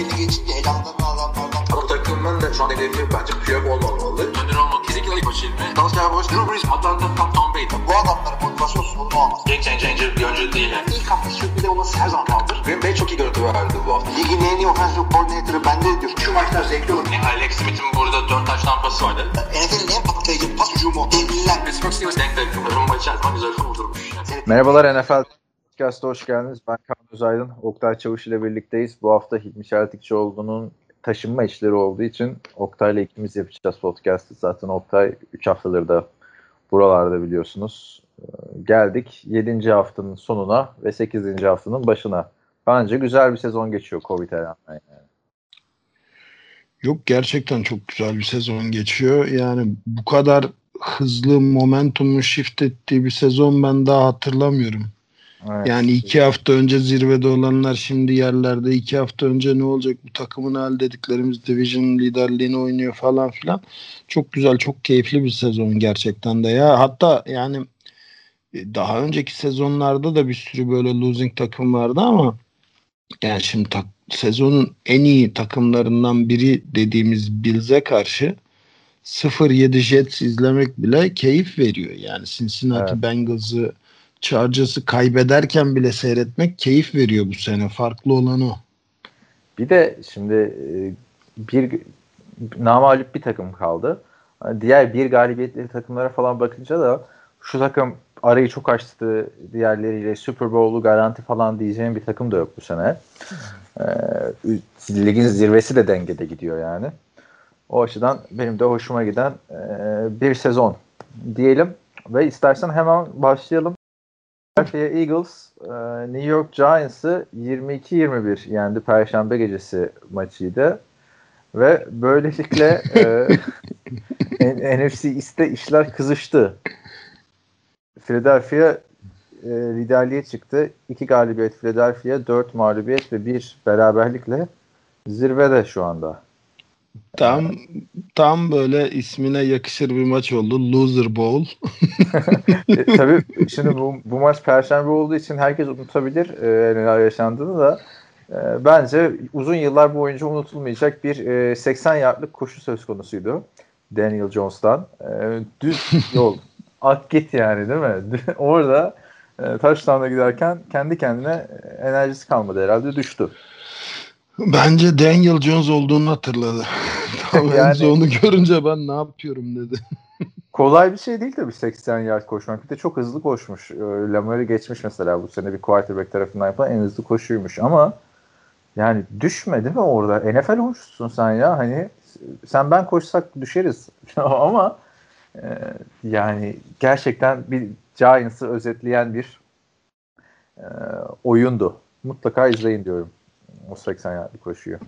belli geçince elanlarını alanlardan. Ama takımın da şu an hedefi bence Piyok olmamalı. Önder olmak kesinlikle ilk başı ilmi. Dallas Cowboys, Drew Brees, Atlanta, Tom, Tom Brady. Bu adamların motivasyon sorunu olmaz. Game changer bir oyuncu değil. Yani. İlk hafta sürpriz olması her zaman kaldır. Green Bay çok iyi görüntü verdi bu hafta. Ligin en iyi offensive coordinator'ı bende diyor. Şu maçlar zevkli olur. Yani Alex Smith'in burada 4 taş tampası vardı. NFL'in en patlayıcı pas hücumu. Devliler. Pittsburgh Steelers denk denk. Rumba içerisinde güzel kurdurmuş. Merhabalar NFL Podcast'a hoş geldiniz. Ben Kaan Özaydın. Oktay Çavuş ile birlikteyiz. Bu hafta Hilmi Çeltikçioğlu'nun taşınma işleri olduğu için Oktay'la ikimiz yapacağız podcast'ı. Zaten Oktay 3 haftaları da buralarda biliyorsunuz. Ee, Geldik 7. haftanın sonuna ve 8. haftanın başına. Bence güzel bir sezon geçiyor Covid rağmen. Yani. Yok gerçekten çok güzel bir sezon geçiyor. Yani bu kadar hızlı momentumu shift ettiği bir sezon ben daha hatırlamıyorum. Evet. Yani iki hafta önce zirvede olanlar şimdi yerlerde. iki hafta önce ne olacak bu takımın hal dediklerimiz division liderliğini oynuyor falan filan. Çok güzel, çok keyifli bir sezon gerçekten de ya. Hatta yani e, daha önceki sezonlarda da bir sürü böyle losing takım vardı ama yani şimdi tak, sezonun en iyi takımlarından biri dediğimiz Bills'e karşı 0-7 Jets izlemek bile keyif veriyor. Yani Cincinnati Evet. Bengals'ı Chargers'ı kaybederken bile seyretmek keyif veriyor bu sene. Farklı olan o. Bir de şimdi e, bir namalip bir takım kaldı. Hani Diğer bir galibiyetli takımlara falan bakınca da şu takım arayı çok açtı diğerleriyle Super Bowl'u garanti falan diyeceğim bir takım da yok bu sene. Ee, ligin zirvesi de dengede gidiyor yani. O açıdan benim de hoşuma giden e, bir sezon diyelim ve istersen hemen başlayalım. Philadelphia Eagles e, New York Giants'ı 22-21 yendi Perşembe gecesi maçıydı. Ve böylelikle e, NFC East'te işler kızıştı. Philadelphia e, liderliğe çıktı. İki galibiyet Philadelphia, dört mağlubiyet ve bir beraberlikle zirvede şu anda. Tam tam böyle ismine yakışır bir maç oldu. Loser Bowl. e, tabii şimdi bu, bu maç perşembe olduğu için herkes unutabilir e, neler yaşandığını da e, bence uzun yıllar boyunca unutulmayacak bir e, 80 yardlık koşu söz konusuydu Daniel Jones'tan. E, düz yol. At git yani değil mi? Orada e, touchdown'a giderken kendi kendine enerjisi kalmadı herhalde düştü. Bence Daniel Jones olduğunu hatırladı. Tam Yani- onu görünce ben ne yapıyorum dedi. Kolay bir şey değil tabii 80 yard koşmak. Bir de çok hızlı koşmuş. E, Lamar'ı geçmiş mesela bu sene bir quarterback tarafından yapılan en hızlı koşuymuş ama yani düşme değil mi orada? NFL oyuncusun sen ya. Hani sen ben koşsak düşeriz. ama e, yani gerçekten bir Giants'ı özetleyen bir e, oyundu. Mutlaka izleyin diyorum. O 80 yardlı koşuyu.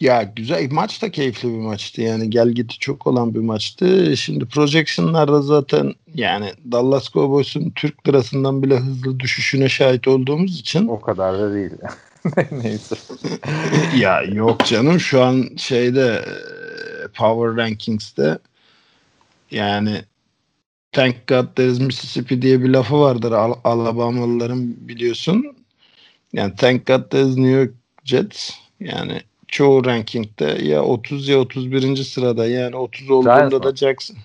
Ya güzel maç da keyifli bir maçtı yani gel giti çok olan bir maçtı. Şimdi projection'larda zaten yani Dallas Cowboys'un Türk lirasından bile hızlı düşüşüne şahit olduğumuz için O kadar da değil. Neyse. ya yok canım şu an şeyde e, Power Rankings'te yani Thank God there's Mississippi diye bir lafı vardır Al- Alabamalıların biliyorsun. Yani Thank God there's New York Jets. Yani çoğu rankingde ya 30 ya 31. sırada yani 30 olduğunda da Jackson.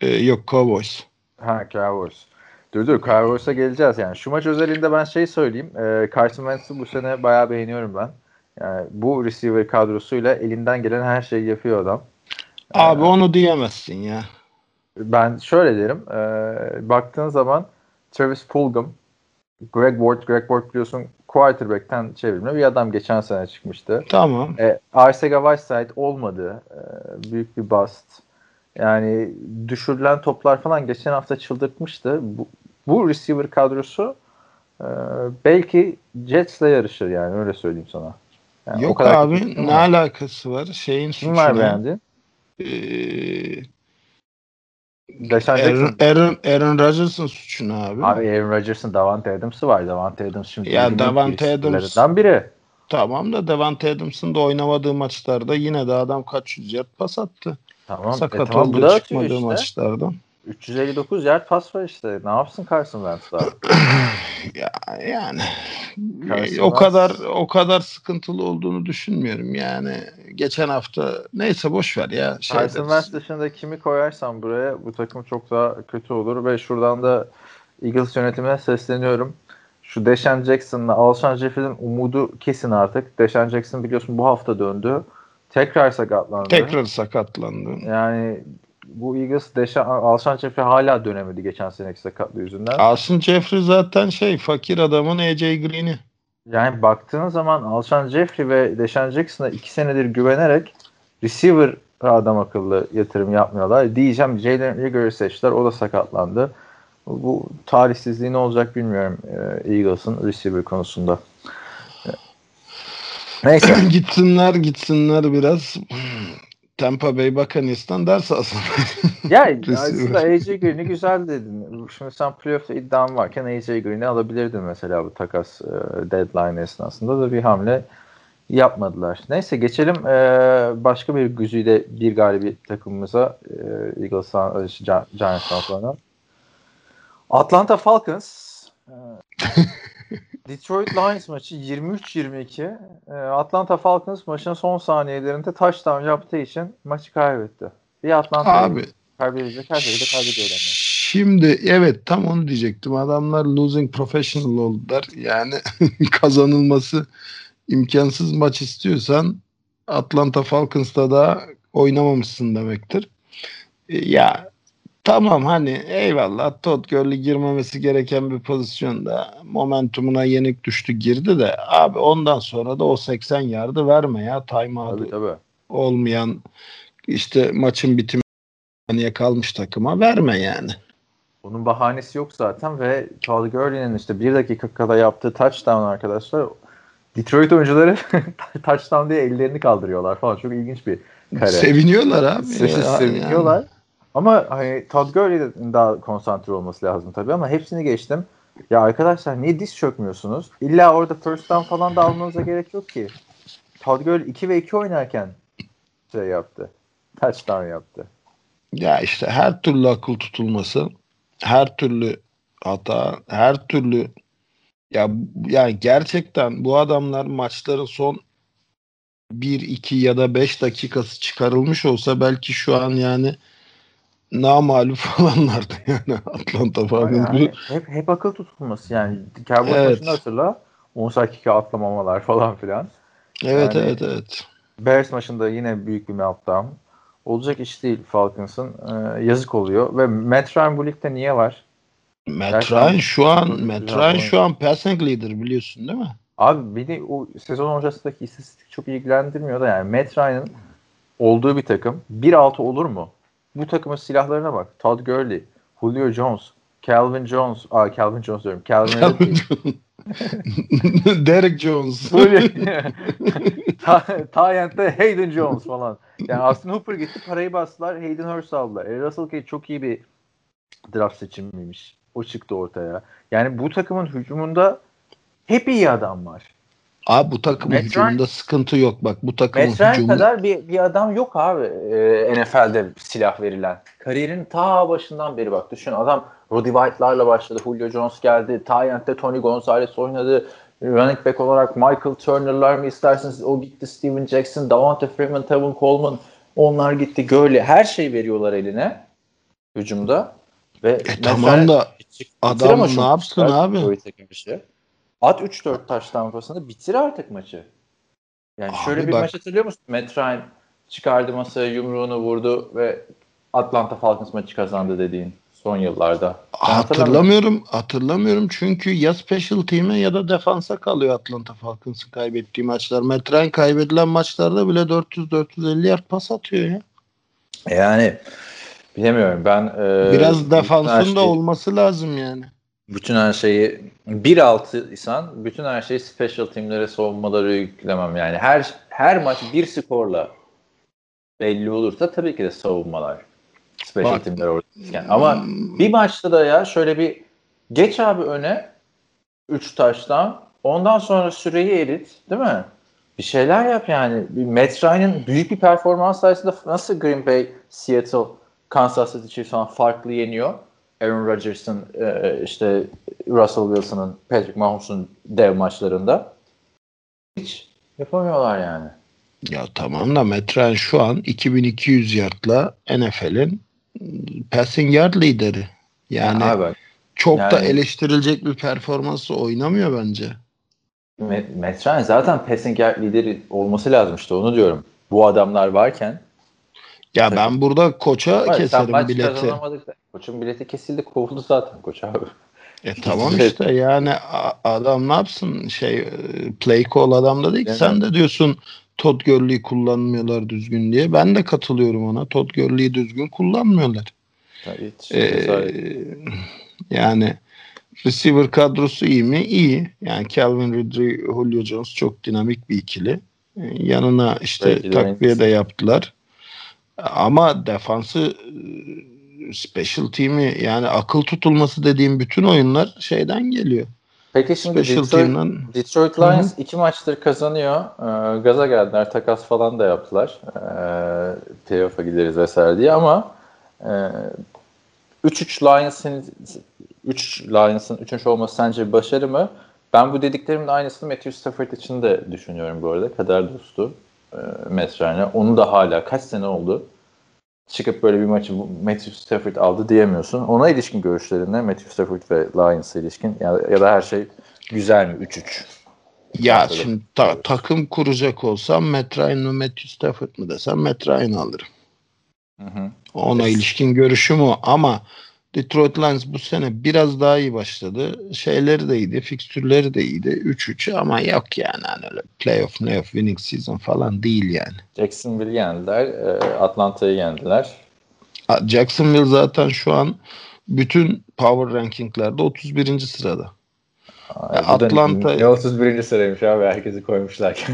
Ee, yok Cowboys. Ha Cowboys. Dur dur Cowboys'a geleceğiz yani. Şu maç özelinde ben şey söyleyeyim. E, Carson Wentz'i bu sene bayağı beğeniyorum ben. Yani bu receiver kadrosuyla elinden gelen her şeyi yapıyor adam. Abi onu diyemezsin ya. Ben şöyle derim. E, baktığın zaman Travis Fulgham, Greg Ward, Greg Ward biliyorsun quarterback'ten çevirme bir adam geçen sene çıkmıştı. Tamam. E, Arcega Whiteside olmadı. E, büyük bir bust. Yani düşürülen toplar falan geçen hafta çıldırtmıştı. Bu, bu receiver kadrosu e, belki Jets'le yarışır yani öyle söyleyeyim sana. Yani o Yok kadar abi ne ama. alakası var? Şeyin Kim var suçuna. beğendi? Ee, Deshaun Aaron. Aaron, Aaron Rodgers'ın suçuna abi. Abi Aaron Rodgers'ın Davante Adams'ı var. Davante Adams şimdi Ya Davante receiver'larından biri. Tamam da Devante Adams'ın da oynamadığı maçlarda yine de adam kaç yüz yard pas attı. Tamam. E, Sakat tamam bu olduğu çıkmadığı işte. maçlarda. 359 yard pas var işte. Ne yapsın Carson Wentz daha? Ya yani Carson o kadar o kadar sıkıntılı olduğunu düşünmüyorum yani. Geçen hafta neyse boş ver ya. Şey deriz. Wentz dışında kimi koyarsan buraya bu takım çok daha kötü olur ve şuradan da Eagles yönetimine sesleniyorum. Şu Deshaun Jackson'la Alshon Jeffrey'in umudu kesin artık. Deshaun Jackson biliyorsun bu hafta döndü. Tekrar sakatlandı. Tekrar sakatlandı. Yani bu Eagles Deshaun, Alshon Jeffrey hala dönemedi geçen seneki sakatlığı yüzünden. Alsın Jeffrey zaten şey fakir adamın AJ Green'i. Yani baktığın zaman Alshon Jeffrey ve Deshaun Jackson'a iki senedir güvenerek receiver adam akıllı yatırım yapmıyorlar. Diyeceğim Jalen Rigger'ı seçtiler. O da sakatlandı. Bu tarihsizliği ne olacak bilmiyorum e, Eagles'ın receiver konusunda. Neyse. gitsinler gitsinler biraz Tampa Bay Buccaneers'tan ders alsınlar. ya aslında AJ Green'i güzel dedin. Şimdi sen playoff'ta iddian varken AJ Green'i alabilirdin mesela bu takas e, deadline esnasında da bir hamle yapmadılar. Neyse geçelim e, başka bir güzide bir galibiyet takımımıza e, Eagles'tan, e, Gi- Giants'tan sonra. Atlanta Falcons e, Detroit Lions maçı 23-22. E, Atlanta Falcons maçın son saniyelerinde touchdown yaptığı için maçı kaybetti. Bir Atlanta Abi kaybedecek her şeyi de kaybediyorlar. şimdi evet tam onu diyecektim. Adamlar losing professional oldular. Yani kazanılması imkansız maç istiyorsan Atlanta Falcons'ta da oynamamışsın demektir. E, Ya tamam hani eyvallah Todd Gurley girmemesi gereken bir pozisyonda momentumuna yenik düştü girdi de abi ondan sonra da o 80 yardı verme ya timeout olmayan işte maçın bitimi saniye kalmış takıma verme yani. Bunun bahanesi yok zaten ve Todd Gurley'nin işte bir dakika kala yaptığı touchdown arkadaşlar Detroit oyuncuları touchdown diye ellerini kaldırıyorlar falan. Çok ilginç bir kare. Seviniyorlar abi. Se- Ya, seviniyorlar. Ama hani Todd Gurley'in daha konsantre olması lazım tabii ama hepsini geçtim. Ya arkadaşlar niye diz çökmüyorsunuz? İlla orada first down falan da almanıza gerek yok ki. Todd Gurley 2 ve 2 oynarken şey yaptı. Touchdown yaptı. Ya işte her türlü akıl tutulması, her türlü hata, her türlü ya yani gerçekten bu adamlar maçların son 1 2 ya da 5 dakikası çıkarılmış olsa belki şu an yani namalup falanlardı yani Atlanta falan. Yani hep, hep akıl tutulması yani. Cowboys Evet. maçını hatırla. 10 dakika atlamamalar falan filan. evet yani- evet evet. Bears maçında yine büyük bir meltdown. Olacak iş değil Falcons'ın. Ee, yazık oluyor. Ve Matt Ryan bu ligde niye var? Matt Ryan şu an Matt Ryan şu an passing leader biliyorsun değil mi? Abi beni o sezon öncesindeki istatistik çok ilgilendirmiyor da yani Matt Ryan'ın olduğu bir takım 1-6 olur mu? Bu takımın silahlarına bak. Todd Gurley, Julio Jones, Calvin Jones, aa Calvin Jones diyorum. Calvin Ridley, Derek Jones. Böyle Ta- Tyent'te Hayden Jones falan. Yani Austin Hooper gitti parayı bastılar. Hayden Hurst aldılar. E, Russell Cage çok iyi bir draft seçimiymiş. O çıktı ortaya. Yani bu takımın hücumunda hep iyi adam var. Abi bu takımın Matt hücumunda sıkıntı yok. Bak bu takımın Matt Ryan hücumu kadar bir, bir adam yok abi e, NFL'de silah verilen. Kariyerin ta başından beri bak düşün adam Roddy White'larla başladı. Julio Jones geldi. Tyent'te Tony Gonzalez oynadı. Running back olarak Michael Turner'lar mı isterseniz o gitti. Steven Jackson, Davante Freeman, Tevin Coleman onlar gitti. Gurley her şey veriyorlar eline hücumda. Ve E tamam da adam ne yapsın abi? At 3-4 taş tampasını bitir artık maçı. Yani Abi şöyle bir bak- maç hatırlıyor musun? Matt Ryan çıkardı masaya yumruğunu vurdu ve Atlanta Falcons maçı kazandı dediğin son yıllarda. Ben hatırlamıyorum. Hatırlamıyorum çünkü ya special team'e ya da defansa kalıyor Atlanta Falcons'ın kaybettiği maçlar. Matt Ryan kaybedilen maçlarda bile 400-450 yard pas atıyor ya. Yani bilemiyorum ben e, Biraz defansın da olması lazım yani. Bütün her şeyi 1-6 isan bütün her şeyi special teamlere savunmaları yüklemem yani her her maç bir skorla belli olursa tabii ki de savunmalar special Bak. teamler oradayken ama bir maçta da ya şöyle bir geç abi öne 3 taştan ondan sonra süreyi erit değil mi? Bir şeyler yap yani. Bir Matt Ryan'ın büyük bir performans sayesinde nasıl Green Bay, Seattle Kansas City Chiefs falan farklı yeniyor. Aaron Rodgers'ın e, işte Russell Wilson'ın Patrick Mahomes'un dev maçlarında hiç yapamıyorlar yani. Ya tamam da Metren şu an 2200 yardla NFL'in passing yard lideri. Yani Abi, çok da yani- eleştirilecek bir performansla oynamıyor bence. Met- Metrane zaten passing yard lideri olması lazım işte onu diyorum. Bu adamlar varken Ya Tabii. ben burada koça Hayır, sen keserim maç bileti. Koçun bileti kesildi kovuldu zaten koç abi. E tamam işte yani adam ne yapsın şey e, play call adamda değil ki. Sen de diyorsun Todd Gurley'i kullanmıyorlar düzgün diye. Ben de katılıyorum ona. Todd Gurley'i düzgün kullanmıyorlar. Hiç Ee, yani receiver kadrosu iyi mi? İyi. Yani Calvin Ridley, Julio Jones çok dinamik bir ikili. Ee, yanına işte Belki de takviye de Memphis. yaptılar. Ama defansı e, special team'i yani akıl tutulması dediğim bütün oyunlar şeyden geliyor. Peki şimdi Special Detroit, team'den Detroit Lions iki maçtır kazanıyor. Ee, gaza geldiler. Takas falan da yaptılar. Ee, playoff'a gideriz vesaire diye ama e, 3-3 Lions'ın 3 Lions'ın 3. olması sence bir başarı mı? Ben bu dediklerimin aynısını Matthew Stafford için de düşünüyorum bu arada. Kader dostu e, Matt. Onu da hala kaç sene oldu çıkıp böyle bir maçı Matthew Stafford aldı diyemiyorsun. Ona ilişkin görüşlerinde Matthew Stafford ve Lions'a ilişkin ya, ya da her şey güzel mi 3-3? ya Öyle. şimdi ta- takım kuracak olsam Matt Ryan mı Matthew Stafford mı desem Matt Ryan'ı alırım. Hı hı. Ona Evet. ilişkin görüşüm o ama Detroit Lions bu sene biraz daha iyi başladı. Şeyleri de iyiydi, fikstürleri de iyiydi. 3-3 ama yok yani hani öyle playoff, playoff winning season falan değil yani. Jacksonville'i yendiler. e, Atlanta'yı yendiler. Jacksonville zaten şu an bütün power rankinglerde 31. sırada. Ya da Atlanta- Ne 31. sıraymış abi herkesi koymuşlar.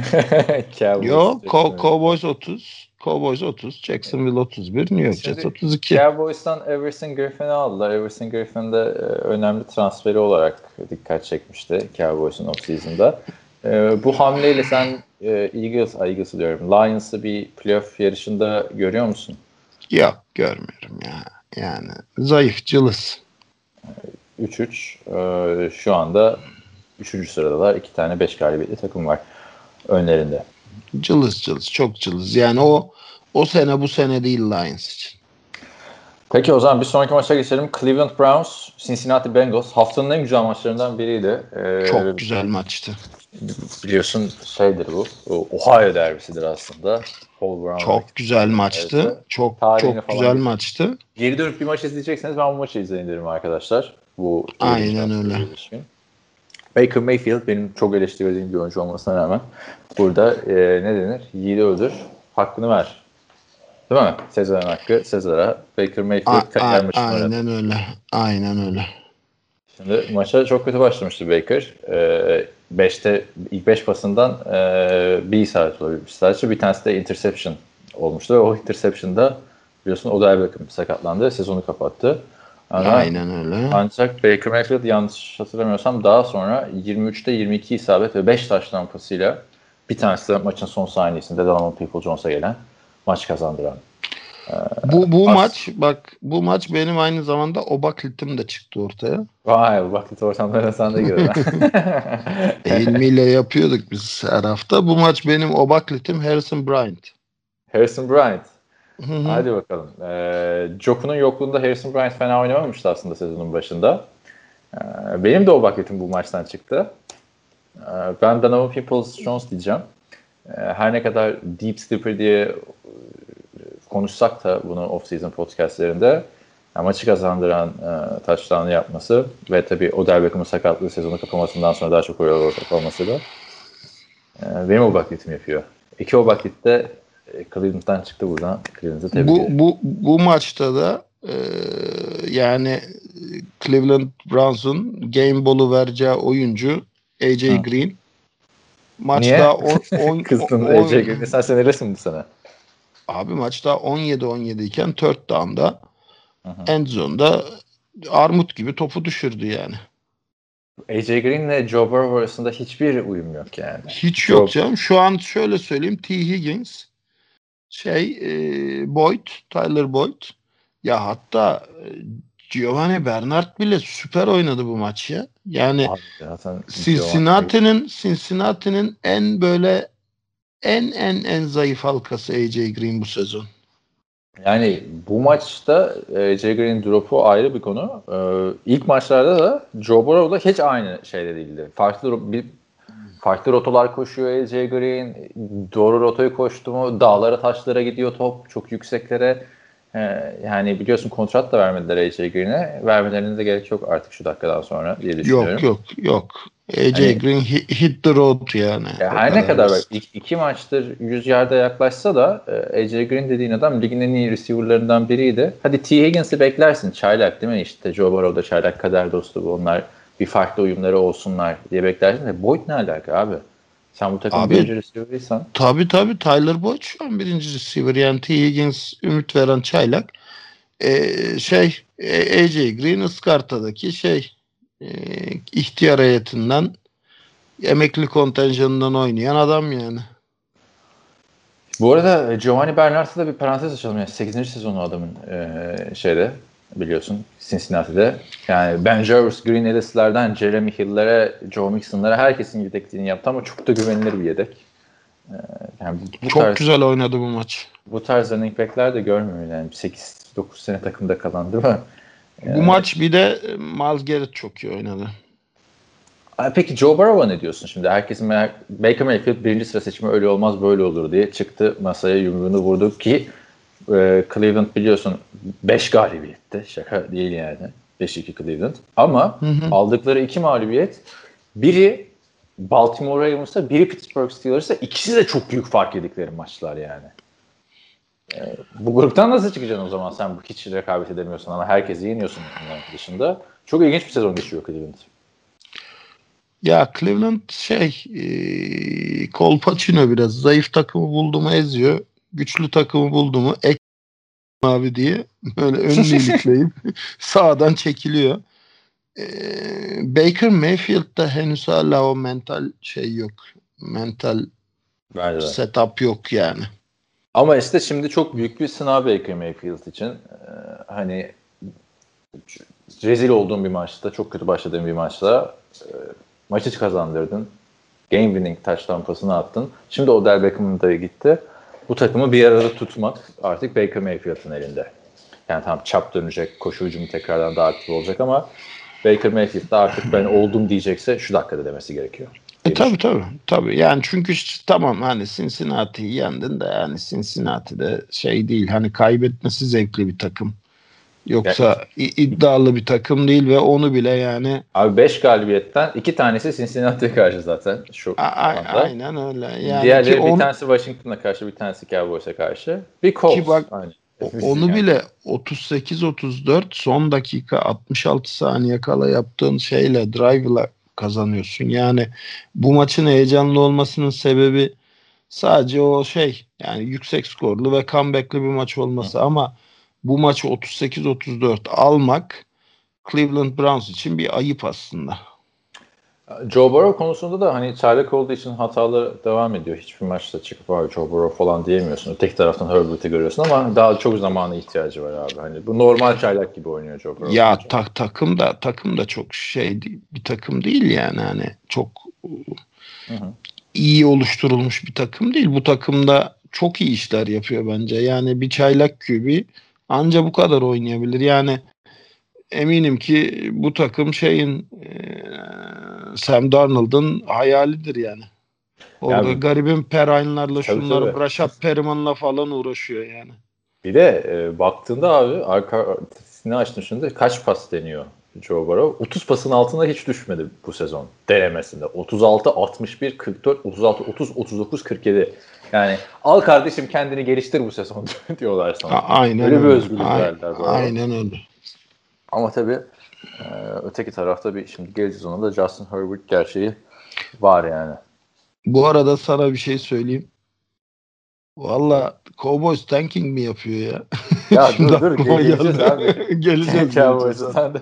Cowboys, Yo, Co- Jacksonville. Cowboys 30, Cowboys 30, Jacksonville 31, New York Jets 32. Cowboys'tan Everson Griffin'i aldılar. Everson Griffin de e, önemli transferi olarak dikkat çekmişti Cowboys'un off-season'da. E, bu hamleyle sen e, Eagles, Eagles diyorum, Lions'ı bir playoff yarışında görüyor musun? Yok görmüyorum ya. Yani zayıf, cılız. 3-3. E, şu anda 3. sıradalar. İki tane 5 galibiyetli takım var önlerinde. Cılız cılız, çok cılız. Yani o o sene bu sene değil Lions için. Peki o zaman bir sonraki maça geçelim. Cleveland Browns, Cincinnati Bengals. Haftanın en güzel maçlarından biriydi. Ee, Çok güzel maçtı. Biliyorsun şeydir bu. Ohio derbisidir aslında. Paul Brown. Çok güzel maçtı. Evet. Çok Tarihine çok falan güzel geçti. maçtı. Geri dönüp bir maç izleyecekseniz ben bu maçı izleyin derim arkadaşlar. Bu Aynen öyle. ilişkin. Baker Mayfield benim çok eleştirdiğim bir oyuncu olmasına rağmen burada e, ne denir? Yiğidi öldür, hakkını ver. Değil mi? Sezar'ın hakkı Sezar'a. Baker Mayfield oynadı. aynen öyle. Aynen öyle. Şimdi maça çok kötü başlamıştı Baker. 5'te ilk 5 pasından e, bir isabet olabilmiş sadece. Bir tanesi de interception olmuştu. ve O interception'da biliyorsun Odell Beckham sakatlandı. Sezonu kapattı. Ama Aynen öyle. Ancak Baker Mayfield yanlış hatırlamıyorsam daha sonra 23'te 22 isabet ve 5 taş tampasıyla bir tanesi de maçın son saniyesinde Donovan People-Jones'a gelen maç kazandıran. Bu bu As- maç bak bu maç benim aynı zamanda obaklitim de çıktı ortaya. Vay bu baklit ortamlarına sen de girdin. Ilmiyle yapıyorduk biz her hafta. Bu maç benim obaklitim Harrison Bryant. Harrison Bryant. Hı hı. Hadi bakalım. Ee, Joku'nun yokluğunda Harrison Bryant fena oynamamıştı aslında sezonun başında. Ee, benim de o bakletim bu maçtan çıktı. Ee, ben Donovan Peoples-Jones diyeceğim. Ee, her ne kadar deep sleeper diye e, konuşsak da bunu off-season podcastlerinde yani maçı kazandıran e, touchdown'ı yapması ve tabii Odell Beckham'ın sakatlığı sezonu kapamasından sonra daha çok oynadı ortak olmasıyla e, benim o bakletim yapıyor. İki o baklette e, Cleveland'dan çıktı buradan. Cleveland'ı tebrik Bu, ederim. bu, bu maçta da e, yani Cleveland Browns'un game ball'u vereceği oyuncu AJ Hı. Green. Maçta 10 Kızdın Ece Green. Sen senelesin mi sana? Abi maçta 17-17 iken third down'da Hı hı. end zone'da armut gibi topu düşürdü yani. AJ Green ile Joe Burrow arasında hiçbir uyum yok yani. Hiç Yok. yok canım. Şu an şöyle söyleyeyim. T. Higgins şey e, Boyd, Tyler Boyd Ya hatta e, Giovanni Bernard bile süper oynadı bu maç ya. Yani zaten Cincinnati'nin Cincinnati'nin en böyle en en en zayıf halkası AJ Green bu sezon. Yani bu maçta Jay Green'in drop'u ayrı bir konu. E, ilk maçlarda da Joe Burrow da hiç aynı şeyde değildi. Farklı bir farklı rotalar koşuyor AJ Green. Doğru rotayı koştu mu dağlara taşlara gidiyor top çok yükseklere. E, yani biliyorsun kontrat da vermediler AJ Green'e. Vermelerine de gerek yok artık şu dakikadan sonra diye düşünüyorum. Yok yok yok. AJ Hani- Green hit, hit the road yani. Ya her ne kadar bak iki, iki maçtır 100 yarda yaklaşsa da e, AJ Green dediğin adam ligin en iyi receiver'larından biriydi. Hadi T. Higgins'i beklersin. Çaylak değil mi? İşte Joe Burrow da çaylak kader dostu bu. Onlar bir farklı uyumları olsunlar diye beklersin. De Boyd ne alaka abi? Sen bu takım Abi- birinci receiver'ıysan. Tabii tabii Tyler Boyd şu an birinci receiver. Yani T. Higgins ümit veren çaylak. Ee, şey e, AJ Green Iskarta'daki şey e, ihtiyar heyetinden emekli kontenjanından oynayan adam yani. Bu arada Giovanni Bernard'a da bir parantez açalım. Yani 8. sezonu adamın e, şeyde biliyorsun Cincinnati'de. Yani Ben Jervis, Green Ellis'lerden Jeremy Hill'lere, Joe Mixon'lara herkesin yedekliğini yaptı ama çok da güvenilir bir yedek. E, yani bu, Çok tarz, güzel oynadı bu maç. bu tarz running back'ler de görmüyor yani 8-9 sene takımda kalan değil mi? Bu maç bir de e, Miles Garrett çok iyi oynadı. Peki Joe Burrow'a ne diyorsun şimdi? Herkesin merak... Baker Mayfield birinci sıra seçimi öyle olmaz böyle olur diye çıktı masaya yumruğunu vurdu ki e, Cleveland biliyorsun 5 galibiyette. Şaka değil yani. 5-2 Cleveland. Ama Hı hı. aldıkları iki mağlubiyet biri Baltimore Ravens'a biri Pittsburgh Steelers'a ikisi de çok büyük fark yedikleri maçlar yani. E, bu gruptan nasıl çıkacaksın o zaman sen bu hiç rekabet edemiyorsun ama herkesi yeniyorsun dışında. Çok ilginç bir sezon geçiyor Cleveland. Ya Cleveland şey e, Colpacino biraz zayıf takımı buldu mu eziyor. Güçlü takımı buldu mu ek abi diye böyle önünü ilikleyip sağdan çekiliyor. E, Baker Mayfield'da henüz hala o mental şey yok. Mental Bence setup yok yani. Ama işte şimdi çok büyük bir sınav Baker Mayfield için. Ee, hani rezil olduğum bir maçta, çok kötü başladığım bir maçta e, maçı kazandırdın. Game winning touchdown pasını attın. Şimdi Odell Beckham'ın da gitti. Bu takımı bir arada tutmak artık Baker Mayfield'ın elinde. Yani tam çap dönecek, koşu hücumu tekrardan daha aktif olacak ama Baker Mayfield de artık ben oldum diyecekse şu dakikada demesi gerekiyor. E tabi tabi tabi yani çünkü tamam hani Cincinnati'yi yendin de yani Cincinnati'de şey değil hani kaybetmesi zevkli bir takım. Yoksa i- iddialı bir takım değil ve onu bile yani Abi 5 galibiyetten 2 tanesi Cincinnati'ye karşı zaten şu a- anda. aynen öyle. Yani Diğerleri bir on- tanesi Washington'a karşı, bir tanesi Cowboys'a karşı. Bir Colts. Ki bak, Aynen. onu yani. bile 38-34 son dakika 66 saniye kala yaptığın şeyle drive'la kazanıyorsun. Yani bu maçın heyecanlı olmasının sebebi sadece o şey yani yüksek skorlu ve comeback'li bir maç olması ama bu maçı 38-34 almak Cleveland Browns için bir ayıp aslında. Joe Burrow konusunda da hani çaylak olduğu için hataları devam ediyor. Hiçbir maçta çıkıp var Joe Burrow falan diyemiyorsun. Tek taraftan Herbert'i görüyorsun ama daha çok zamana ihtiyacı var abi. Hani bu normal çaylak gibi oynuyor Joe Burrow. Ya ta- takım da takım da çok şey değil, bir takım değil yani hani çok Hı hı. iyi oluşturulmuş bir takım değil. Bu takımda çok iyi işler yapıyor bence. Yani bir çaylak QB anca bu kadar oynayabilir. Yani eminim ki bu takım şeyin eee, Sam Darnold'un hayalidir yani. Orada Yani- garibin şunları tabii. Rashad Perriman'la falan uğraşıyor yani. Bir de e, baktığında abi arkasını açtın şimdi kaç pas deniyor Joe Burrow? 30 pasın altına hiç düşmedi bu sezon denemesinde. 36, 61, 44, 36, 30, 39, 47. Yani al kardeşim kendini geliştir bu sezon diyorlar sana. A- aynen Öyle bir özgürlük A- verdiler. Aynen öyle. Ama tabii e, öteki tarafta bir şimdi geleceğiz ona da Justin Herbert gerçeği var yani. Bu arada sana bir şey söyleyeyim. Valla Cowboys tanking mi yapıyor ya? Ya dur dur geleceğiz abi. geleceğiz. Sen de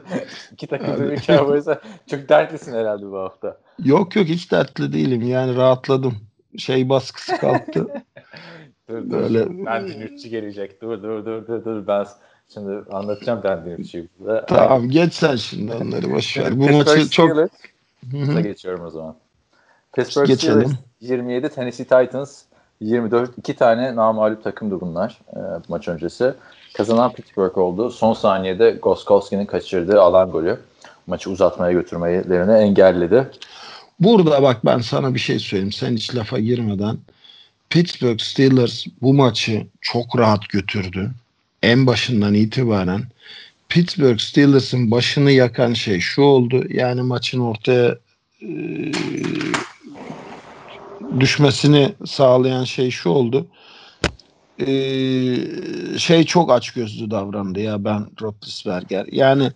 iki takımda bir Cowboys'a çok dertlisin herhalde bu hafta. Yok yok hiç dertli değilim. Yani rahatladım. Şey baskısı kalktı. Dur dur. Böyle- Ben dinürtçü gelecek. Dur dur dur dur dur. Ben şimdi anlatacağım ben dinürtçüyü. Ve- Tamam geç sen şimdi onları boş ver. Bu maçı çok geçiyorum o zaman. Pittsburgh Geçelim. Steelers 27, Tennessee Titans 24. iki tane namağlup takımdı bunlar e, maç öncesi. Kazanan Pittsburgh oldu. Son saniyede Goskowski'nin kaçırdığı alan golü maçı uzatmaya götürmelerini engelledi. Burada bak ben sana bir şey söyleyeyim. Sen hiç lafa girmeden. Pittsburgh Steelers bu maçı çok rahat götürdü. En başından itibaren Pittsburgh Steelers'ın başını yakan şey şu oldu. Yani maçın ortaya e, düşmesini sağlayan şey şu oldu. E, şey çok açgözlü davrandı ya ben Roethlisberger. Yani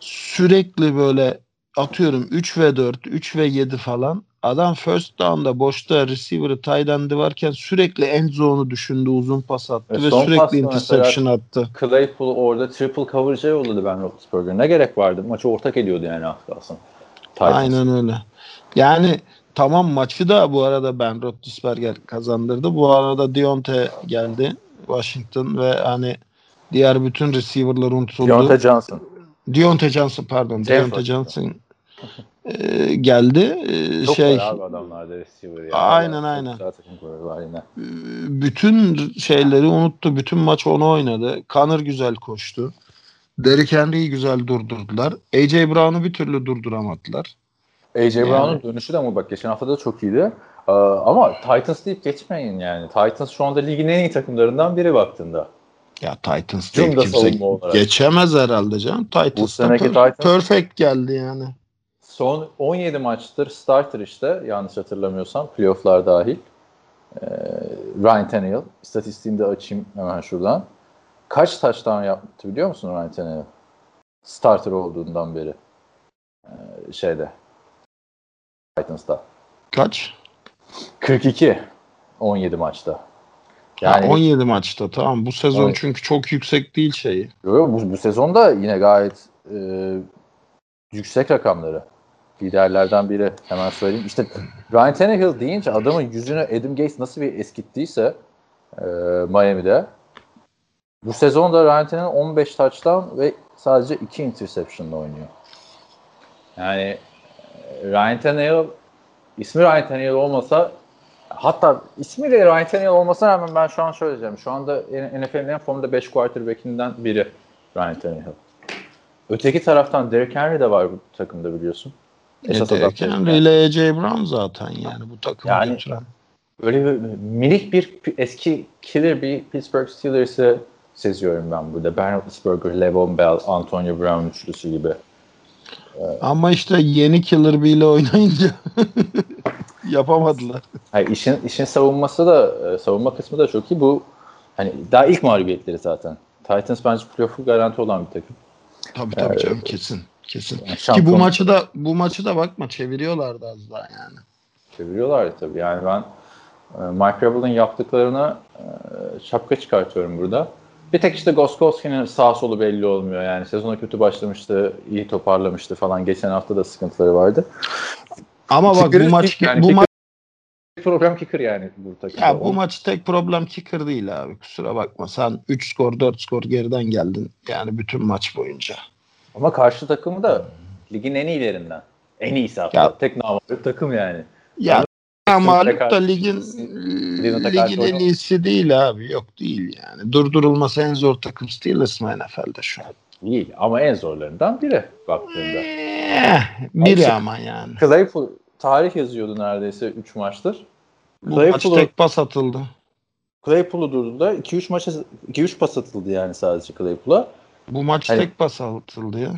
sürekli böyle atıyorum 3 ve 4, 3 ve 7 falan. Adam first down'da boşta receiver'ı tight varken sürekli end zone'u düşündü, uzun pas attı E, ve son sürekli interception attı. Claypool orada triple coverage'e yolladı Ben Roethlisberger. Ne gerek vardı? Maçı ortak ediyordu yani. Titans. Aynen öyle. Yani tamam maçı da bu arada Ben Roethlisberger kazandırdı. Bu arada Deontay geldi Washington ve hani diğer bütün receiver'lar unutuldu. Deontay Johnson. Deontay Johnson pardon. Deontay Johnson e, geldi. E, Çok şey var abi adamlarda receiver. Aynen, aynen. Var yine. bütün şeyleri unuttu. Bütün maç onu oynadı. Connor güzel koştu. Derrick Henry'i güzel durdurdular. AJ Brown'u bir türlü durduramadılar. AJ Yani. Brown'un dönüşü de ama bak geçen hafta da çok iyiydi. Ee, ama Titans deyip geçmeyin yani. Titans şu anda ligin en iyi takımlarından biri baktığında. Ya Titans değil kimse geçemez herhalde canım. Titans da per- Titans- perfect geldi yani. Son 17 maçtır starter işte yanlış hatırlamıyorsam playofflar dahil. Ee, Ryan Tannehill. İstatistiğini de açayım hemen şuradan. Kaç touchdown yaptı biliyor musun Ryan Tannehill? Starter olduğundan beri. Ee, şeyde. Titans'ta. Kaç? 42. 17 maçta. Yani Yani 17 maçta tamam. Bu sezon Evet. çünkü çok yüksek değil şeyi. Yo, yo, bu, bu sezonda yine gayet e, yüksek rakamları. Liderlerden biri. Hemen söyleyeyim. İşte Ryan Tannehill deyince adamın yüzünü Adam Gates nasıl bir eskittiyse e, Miami'de bu sezonda Ryan Tannehill 15 touchdown ve sadece 2 interception'la oynuyor. Yani Ryan Tannehill ismi Ryan Tannehill olmasa hatta ismi de Ryan Tannehill olmasına rağmen ben şu an şöyle diyeceğim. Şu anda NFL'in en formda 5 quarterback'inden biri Ryan Tannehill. Öteki taraftan Derrick Henry de var bu takımda biliyorsun. Esas E, adam Derrick Henry ile AJ Brown zaten yani bu takımı Yani- götüren. Öyle bir minik bir eski killer bir Pittsburgh Steelers'ı seziyorum ben burada. Ben Roethlisberger, Le'Veon Bell, Antonio Brown üçlüsü gibi. Ama işte yeni Killer Bee ile oynayınca yapamadılar. Hayır, işin işin savunması da e, savunma kısmı da çok iyi. Bu hani daha ilk mağlubiyetleri zaten. Titans bence playoff'u garanti olan bir takım. Tabii tabii canım kesin. Kesin. Yani Ki bu maçı da bu maçı da bakma çeviriyorlardı az daha yani. çeviriyorlar tabii. Yani ben e, Mike Rebel'ın yaptıklarına e, şapka çıkartıyorum burada. Bir tek işte Goskowski'nin sağ solu belli olmuyor. Yani sezona kötü başlamıştı, iyi toparlamıştı falan. Geçen hafta da sıkıntıları vardı. Ama bak Kicker'ın bu maç yani bu kicker- maç Problem kicker yani bu takımda. ya bu maç tek problem kicker değil abi. Kusura bakma. Sen 3 skor 4 skor geriden geldin. Yani bütün maç boyunca. Ama karşı takımı da ligin en iyilerinden. En iyisi hatta. Ya- Tek namalip takım yani. Ya mağlup da karşı- ligin Cleveland'a karşı ligin en iyisi değil abi. Yok değil yani. Durdurulması en zor takım Steelers mı NFL'de şu an? Değil ama en zorlarından biri baktığında. Eh, biri Abi- ama yani. Claypool tarih yazıyordu neredeyse 3 maçtır. Bu maç tek pas atıldı. Claypool'u durdular. 2-3 maça 2-3 pas atıldı yani sadece Claypool'a. Bu maç Hani- tek pas atıldı ya.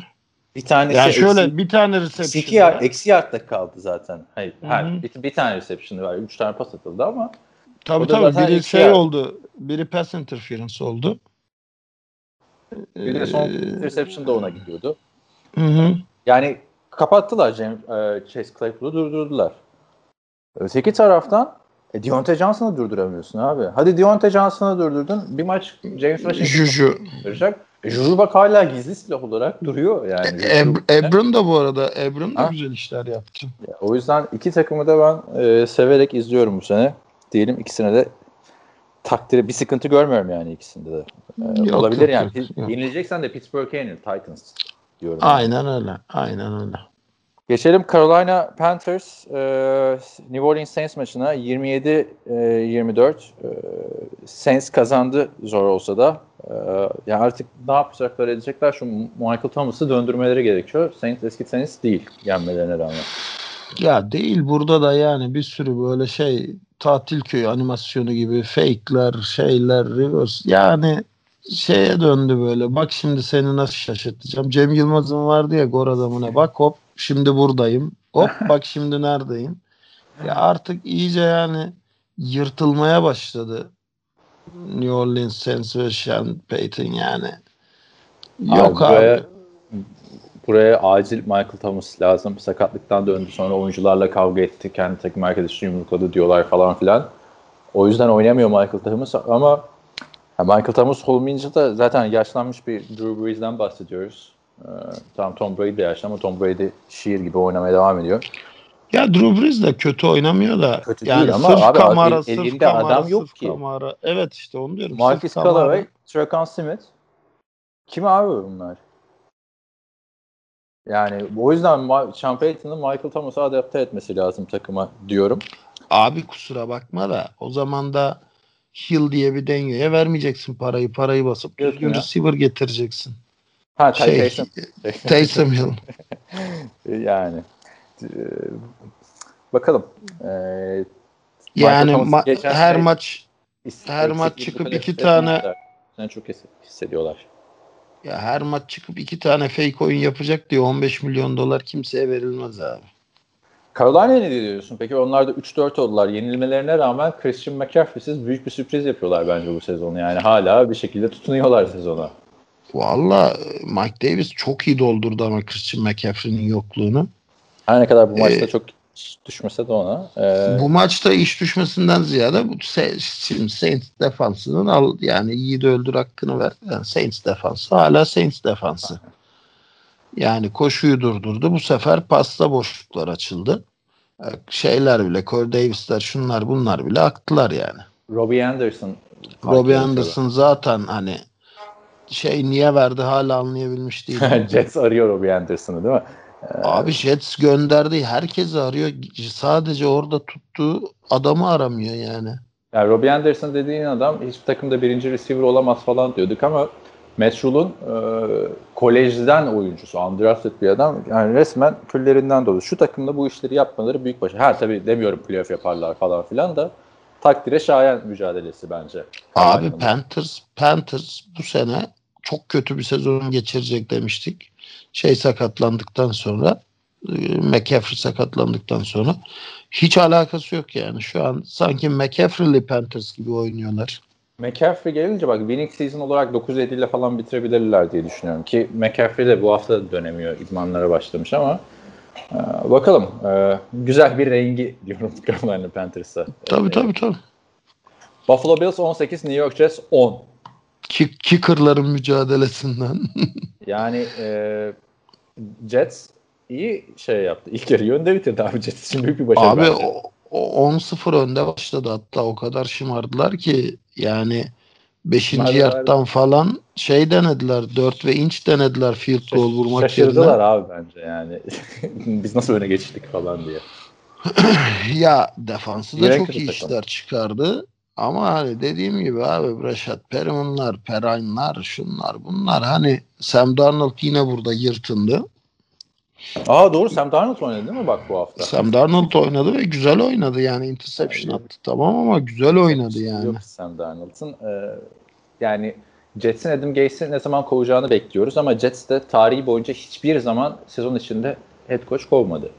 Bir tanesi Yani şöyle eksi, bir tane eksi reception. iki yard, eksi yardta kaldı zaten. Hayır, her, bir, bir tane reception'ı var. 3 tane pas atıldı ama Tabii tabii biri şey yard. oldu. Biri pass interference oldu. bir de son Ee, interception da ona gidiyordu. Hı hı. Yani kapattılar James, e, Chase Claypool'u durdurdular. Öteki taraftan e, Deontay Johnson'ı durduramıyorsun abi. Hadi Deontay Johnson'ı durdurdun. Bir maç James Washington Juju. verecek. E, Juju bak hala gizli silah olarak duruyor yani. Eb- Ebron da bu arada. Ebron da Ha? güzel işler yaptı. Ya, O yüzden iki takımı da ben e, severek izliyorum bu sene. Diyelim ikisine de takdiri bir sıkıntı görmüyorum yani ikisinde de. Ee, Yok, olabilir yok, yani. yok, yok. Yenileceksen de Pittsburgh'e yenil Titans diyorum. Aynen öyle. Aynen öyle. Geçelim Carolina Panthers e, New Orleans Saints maçına 27-24 e, Saints kazandı zor olsa da e, yani artık ne yapacaklar edecekler şu Michael Thomas'ı döndürmeleri gerekiyor. Saints eski Saints değil yenmelerine rağmen. Ya değil burada da yani bir sürü böyle şey tatil köyü animasyonu gibi fake'ler, şeyler, reverse yani şeye döndü böyle. Bak şimdi seni nasıl şaşırtacağım. Cem Yılmaz'ın vardı ya gol adamına. Bak hop şimdi buradayım. Hop bak şimdi neredeyim. Ya artık iyice yani yırtılmaya başladı. New Orleans Saints ve Sean Payton yani. Yok abi. buraya, buraya acil Michael Thomas lazım. Sakatlıktan döndü sonra oyuncularla kavga etti. Kendi takım arkadaşı yumrukladı diyorlar falan filan. O yüzden oynamıyor Michael Thomas ama Michael Thomas olmayınca da zaten yaşlanmış bir Drew Brees'den bahsediyoruz. Ee, tamam Tom Brady de yaşlı ama Tom Brady şiir gibi oynamaya devam ediyor. Ya Drew Brees de kötü oynamıyor da. Kötü yani değil ama sırf abi kamara, el- sırf kamara, adam yok sırf ki. Kamara. Evet işte onu diyorum. Marcus. Callaway, Trekan Smith. Kim abi bunlar? Yani o yüzden Sean Payton'ın Michael Thomas'ı adapte etmesi lazım takıma diyorum. Abi kusura bakma da o zaman da Hill diye bir dengeye vermeyeceksin parayı. Parayı basıp düzgün receiver getireceksin. Ha Şey, Taysom. Taysom Hill. yani. Ee, bakalım. Ee, Yani ma- her sene maç her maç çıkıp iki tane-. Sen çok his- hissediyorlar. Ya her maç çıkıp iki tane fake oyun yapacak diye 15 milyon dolar kimseye verilmez abi. Carolina'ya ne diyorsun? Peki onlar da 3-4 oldular. Yenilmelerine rağmen Christian McCaffrey'siz büyük bir sürpriz yapıyorlar bence bu sezonu. Yani hala bir şekilde tutunuyorlar sezona. Valla Mike Davis çok iyi doldurdu ama Christian McCaffrey'nin yokluğunu. Her ne kadar bu maçta Ee, çok düşmese de ona. Ee, Bu maçta iş düşmesinden ziyade bu Saints defansının al yani yiğidi öldür hakkını ver. Yani Saints defansı hala Saints defansı. Yani koşuyu durdurdu. Bu sefer pasta boşluklar açıldı. Ee, Şeyler bile Corey Davis'ler şunlar bunlar bile aktılar yani. Robbie Anderson. Robbie Anderson zaten hani şey niye verdi hala anlayabilmiş değilim. Jets arıyor Robbie Anderson'ı değil mi? Abi Jets gönderdi. Herkesi arıyor. Sadece orada tuttuğu adamı aramıyor yani. Yani Robbie Anderson dediğin adam hiçbir takımda birinci receiver olamaz falan diyorduk ama Matt Rule'un e, kolejden oyuncusu, undrafted bir adam. Yani resmen küllerinden dolu. Şu takımda bu işleri yapmaları büyük başarı. Ha tabii demiyorum playoff yaparlar falan filan da takdire şayan mücadelesi bence. Abi. Panthers Panthers bu sene çok kötü bir sezon geçirecek demiştik. Şey sakatlandıktan sonra e, McCaffrey sakatlandıktan sonra hiç alakası yok yani. Şu an sanki McCaffrey'li Panthers gibi oynuyorlar. McCaffrey gelince bak winning season olarak 9-7 ile falan bitirebilirler diye düşünüyorum ki McCaffrey de bu hafta dönemiyor idmanlara başlamış ama e, bakalım E, güzel bir rengi diyorum Carolina Panthers'a. Tabii E, tabii tabii. Buffalo Bills 18 New York Jets 10. Kick, kicker'ların mücadelesinden. Yani e, Jets iyi şey yaptı. İlk yarı önde bitirdi abi Jets için büyük bir başarı Abi bence. o, o 10-0 önde başladı hatta o kadar şımardılar ki yani 5. Şımardılar. yardtan falan şey denediler 4 ve inç denediler field goal vurmak Şaşırdılar yerine. abi bence yani. Biz nasıl öne geçtik falan diye. Ya defansı da Yine çok iyi takım. işler çıkardı. Ama hani dediğim gibi abi Rashad Perriman'lar, Perrine'lar, şunlar bunlar hani Sam Darnold yine burada yırtındı. Aa doğru Sam Darnold oynadı değil mi bak bu hafta? Sam Darnold oynadı ve güzel oynadı yani interception Yok. attı tamam ama güzel oynadı yani. Yok Sam Darnold'ın. Ee, yani Jets'in Adam Gates'i ne zaman kovacağını bekliyoruz ama Jets de tarihi boyunca hiçbir zaman sezon içinde head coach kovmadı.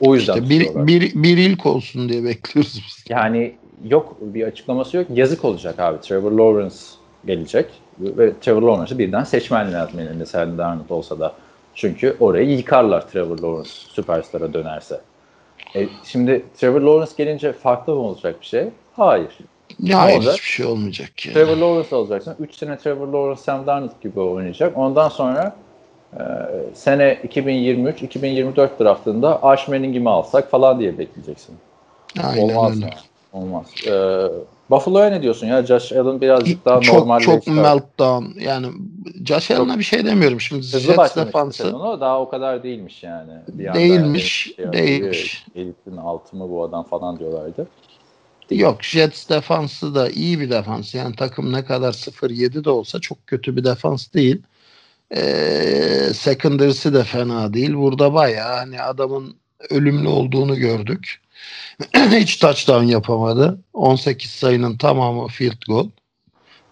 O yüzden İşte bir, bir, bir ilk olsun diye bekliyoruz biz. Yani yok bir açıklaması yok. Yazık olacak abi. Trevor Lawrence gelecek ve Trevor Lawrence'ı birden seçmen lazım elinde Sam Darnold olsa da. Çünkü orayı yıkarlar Trevor Lawrence süperstara dönerse. E, şimdi Trevor Lawrence gelince farklı mı olacak bir şey? Hayır. Ya hayır olacak? hiçbir şey olmayacak yani. Trevor Lawrence olacaksın. 3 sene Trevor Lawrence Sam Darnold gibi oynayacak. Ondan sonra e, sene 2023-2024 draftında Arch Manning'i mi alsak falan diye bekleyeceksin. Aynen Olmaz öyle. yani. Olmaz. Ee, Buffalo'ya ne diyorsun ya? Josh Allen birazcık daha çok normal. çok meltdown. Yani Josh Allen'a bir şey demiyorum. Şimdi Hızlı Jets defansı sezonu daha o kadar değilmiş yani. Bir Değilmiş, şey değilmiş. Elitin altı mı bu adam falan diyorlardı. Yok Jets defansı da iyi bir defans. Yani takım ne kadar 0-7 de olsa çok kötü bir defans değil. Ee, secondary'si de fena değil. Burada bayağı hani adamın ölümlü olduğunu gördük. Hiç touchdown yapamadı. 18 sayının tamamı field goal.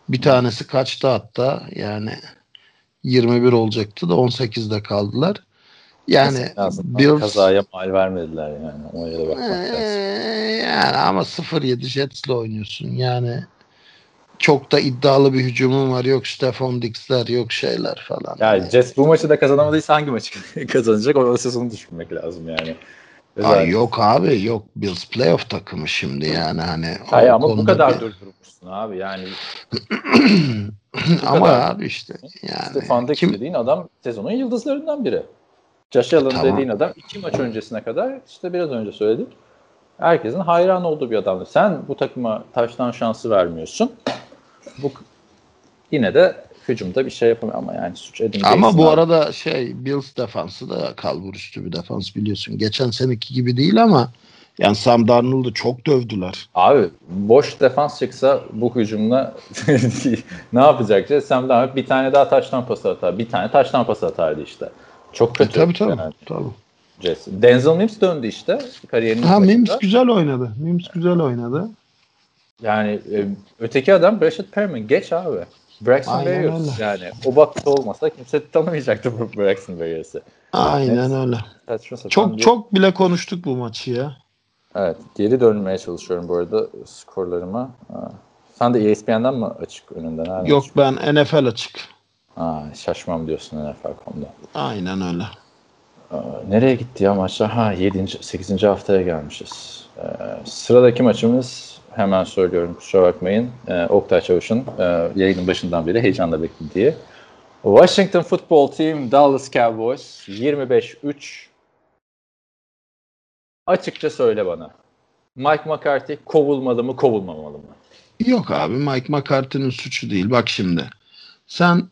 Bir tanesi kaçtı hatta yani 21 olacaktı da 18'de kaldılar. Yani Bills kazaya mal vermediler yani. O yere bakmak lazım. ee, yani ama 0-7 Jets'le oynuyorsun. Yani çok da iddialı bir hücumun var. Yok Stefan Dix'ler yok şeyler falan. Yani Jets bu maçı da kazanamadıysa hangi maçı kazanacak? O sezonu düşünmek lazım yani. Ay yok abi yok Bills playoff takımı şimdi yani hani Hayır ama bu kadar bir- durdurmuşsun abi yani. ama kadar. abi işte yani Stefan kim dediğin adam sezonun yıldızlarından biri. Josh Allen Tamam. dediğin adam iki maç öncesine kadar işte biraz önce söyledik. Herkesin hayran olduğu bir adamdı. Sen bu takıma taştan şansı vermiyorsun. Bu yine de hücumda bir şey yapamıyor ama yani suç edin. ama bu abi. arada şey Bills defansı da kalbur üstü bir defans biliyorsun. Geçen seneki gibi değil ama yani Sam Darnold'u çok dövdüler. Abi boş defans çıksa bu hücumla ne yapacak? Sam Darnold bir tane daha taştan pası atar. Bir tane taştan pası atardı işte. Çok E, kötü. tabii tabii. yani tabii. Jets. Denzel Mims döndü işte kariyerinin Ha başında. Mims güzel oynadı. Mims güzel oynadı. Yani e, öteki adam Brashad Perriman. Geç abi. Braxton Aynen Berrios. öyle. Yani o bakta olmasa kimse tanımayacaktı bu Braxton Berrios'ı. Aynen öyle. Saçma sapan Çok bir- çok bile konuştuk bu maçı ya. Evet. Geri dönmeye çalışıyorum bu arada skorlarıma. Ha. Sen de ESPN'den mi açık önünden? Nereden Yok açık? ben NFL açık. Ha, şaşmam diyorsun NFL.com'da. Aynen öyle. Nereye gitti ya maçlar? Ha 7. 8. haftaya gelmişiz. Ee, sıradaki maçımız hemen söylüyorum kusura bakmayın. Ee, Oktay Çavuş'un e, yayının başından beri heyecanla beklediği. Washington Football Team Dallas Cowboys 25-3. Açıkça söyle bana. Mike McCarthy kovulmalı mı kovulmamalı mı? Yok abi Mike McCarthy'nin suçu değil. Bak şimdi. Sen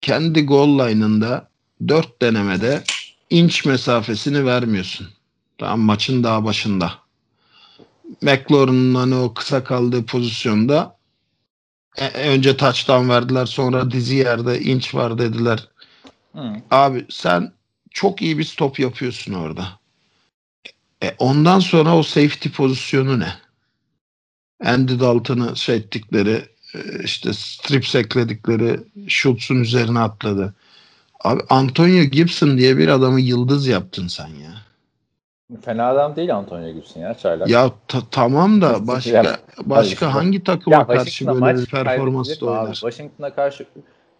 kendi goal line'ında 4 denemede inç mesafesini vermiyorsun. Tamam maçın daha başında. McLaurin'ın hani o kısa kaldığı pozisyonda e- önce touchdown verdiler sonra dizi yerde inç var dediler. Hı. Abi sen çok iyi bir stop yapıyorsun orada. E, ondan sonra o safety pozisyonu ne? Andy Dalton'ı şey ettikleri e, işte strip ekledikleri Schultz'un üzerine atladı. Abi Antonio Gibson diye bir adamı yıldız yaptın sen ya. Fena adam değil Antonio Gibson ya çaylak. Ya ta- tamam da başka Ya- başka hangi takıma Ya karşı böyle bir mi abi? oynar? Washington'a karşı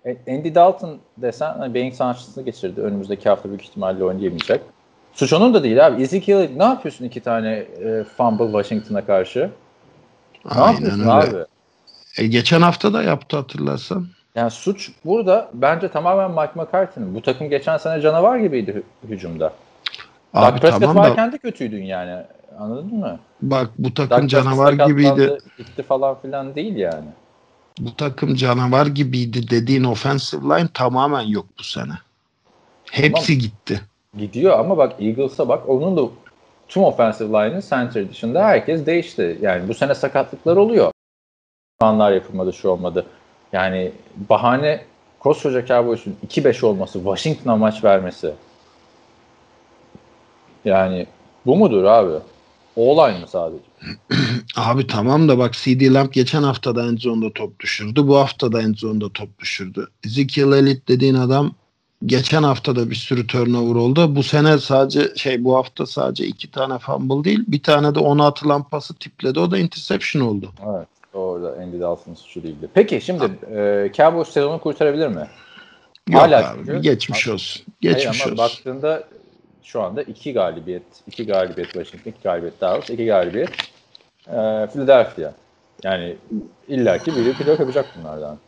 e, Andy Dalton desen hani beyin sancısını geçirdi. Önümüzdeki hafta büyük ihtimalle oynayamayacak. Suç onun da değil abi. Ezekiel ne yapıyorsun iki tane e, fumble Washington'a karşı? Ne Aynen yapıyorsun öyle. abi? E, geçen hafta da yaptı hatırlarsan. Yani suç burada bence tamamen Mike McCarthy'nin. Bu takım geçen sene canavar gibiydi hü- hücumda. Abi Dak tamam da varken de kötüydün yani. Anladın mı? bak bu Dak takım Prescott canavar gibiydi. Gitti falan filan değil yani. Bu takım canavar gibiydi dediğin offensive line tamamen yok bu sene. Hepsi gitti. Gidiyor ama bak Eagles'a bak onun da tüm offensive line'ın center dışında herkes değişti. Yani bu sene sakatlıklar oluyor. Anlar yapılmadı şu olmadı. Yani bahane koskoca Cowboys'un 2-5 olması, Washington'a maç vermesi. Yani bu mudur abi? O-line mı sadece? Abi tamam da bak CD Lamb geçen hafta da endzonda top düşürdü. Bu hafta da endzonda top düşürdü. Ezekiel Elliott dediğin adam geçen hafta da bir sürü turnover oldu. Bu sene sadece şey bu hafta sadece iki tane fumble değil bir tane de ona atılan pası tipledi. O da interception oldu. Evet. Orada Andy Dalton'ın suçu değildi. Peki şimdi e, Cowboys sezonu kurtarabilir mi? Yok Hala abi çünkü- geçmiş olsun. Hayır Geçmiş ama olsun. baktığında şu anda iki galibiyet, iki galibiyet Washington, iki galibiyet Dallas, iki galibiyet e, Philadelphia. Yani illaki biri playoff yapacak bunlardan.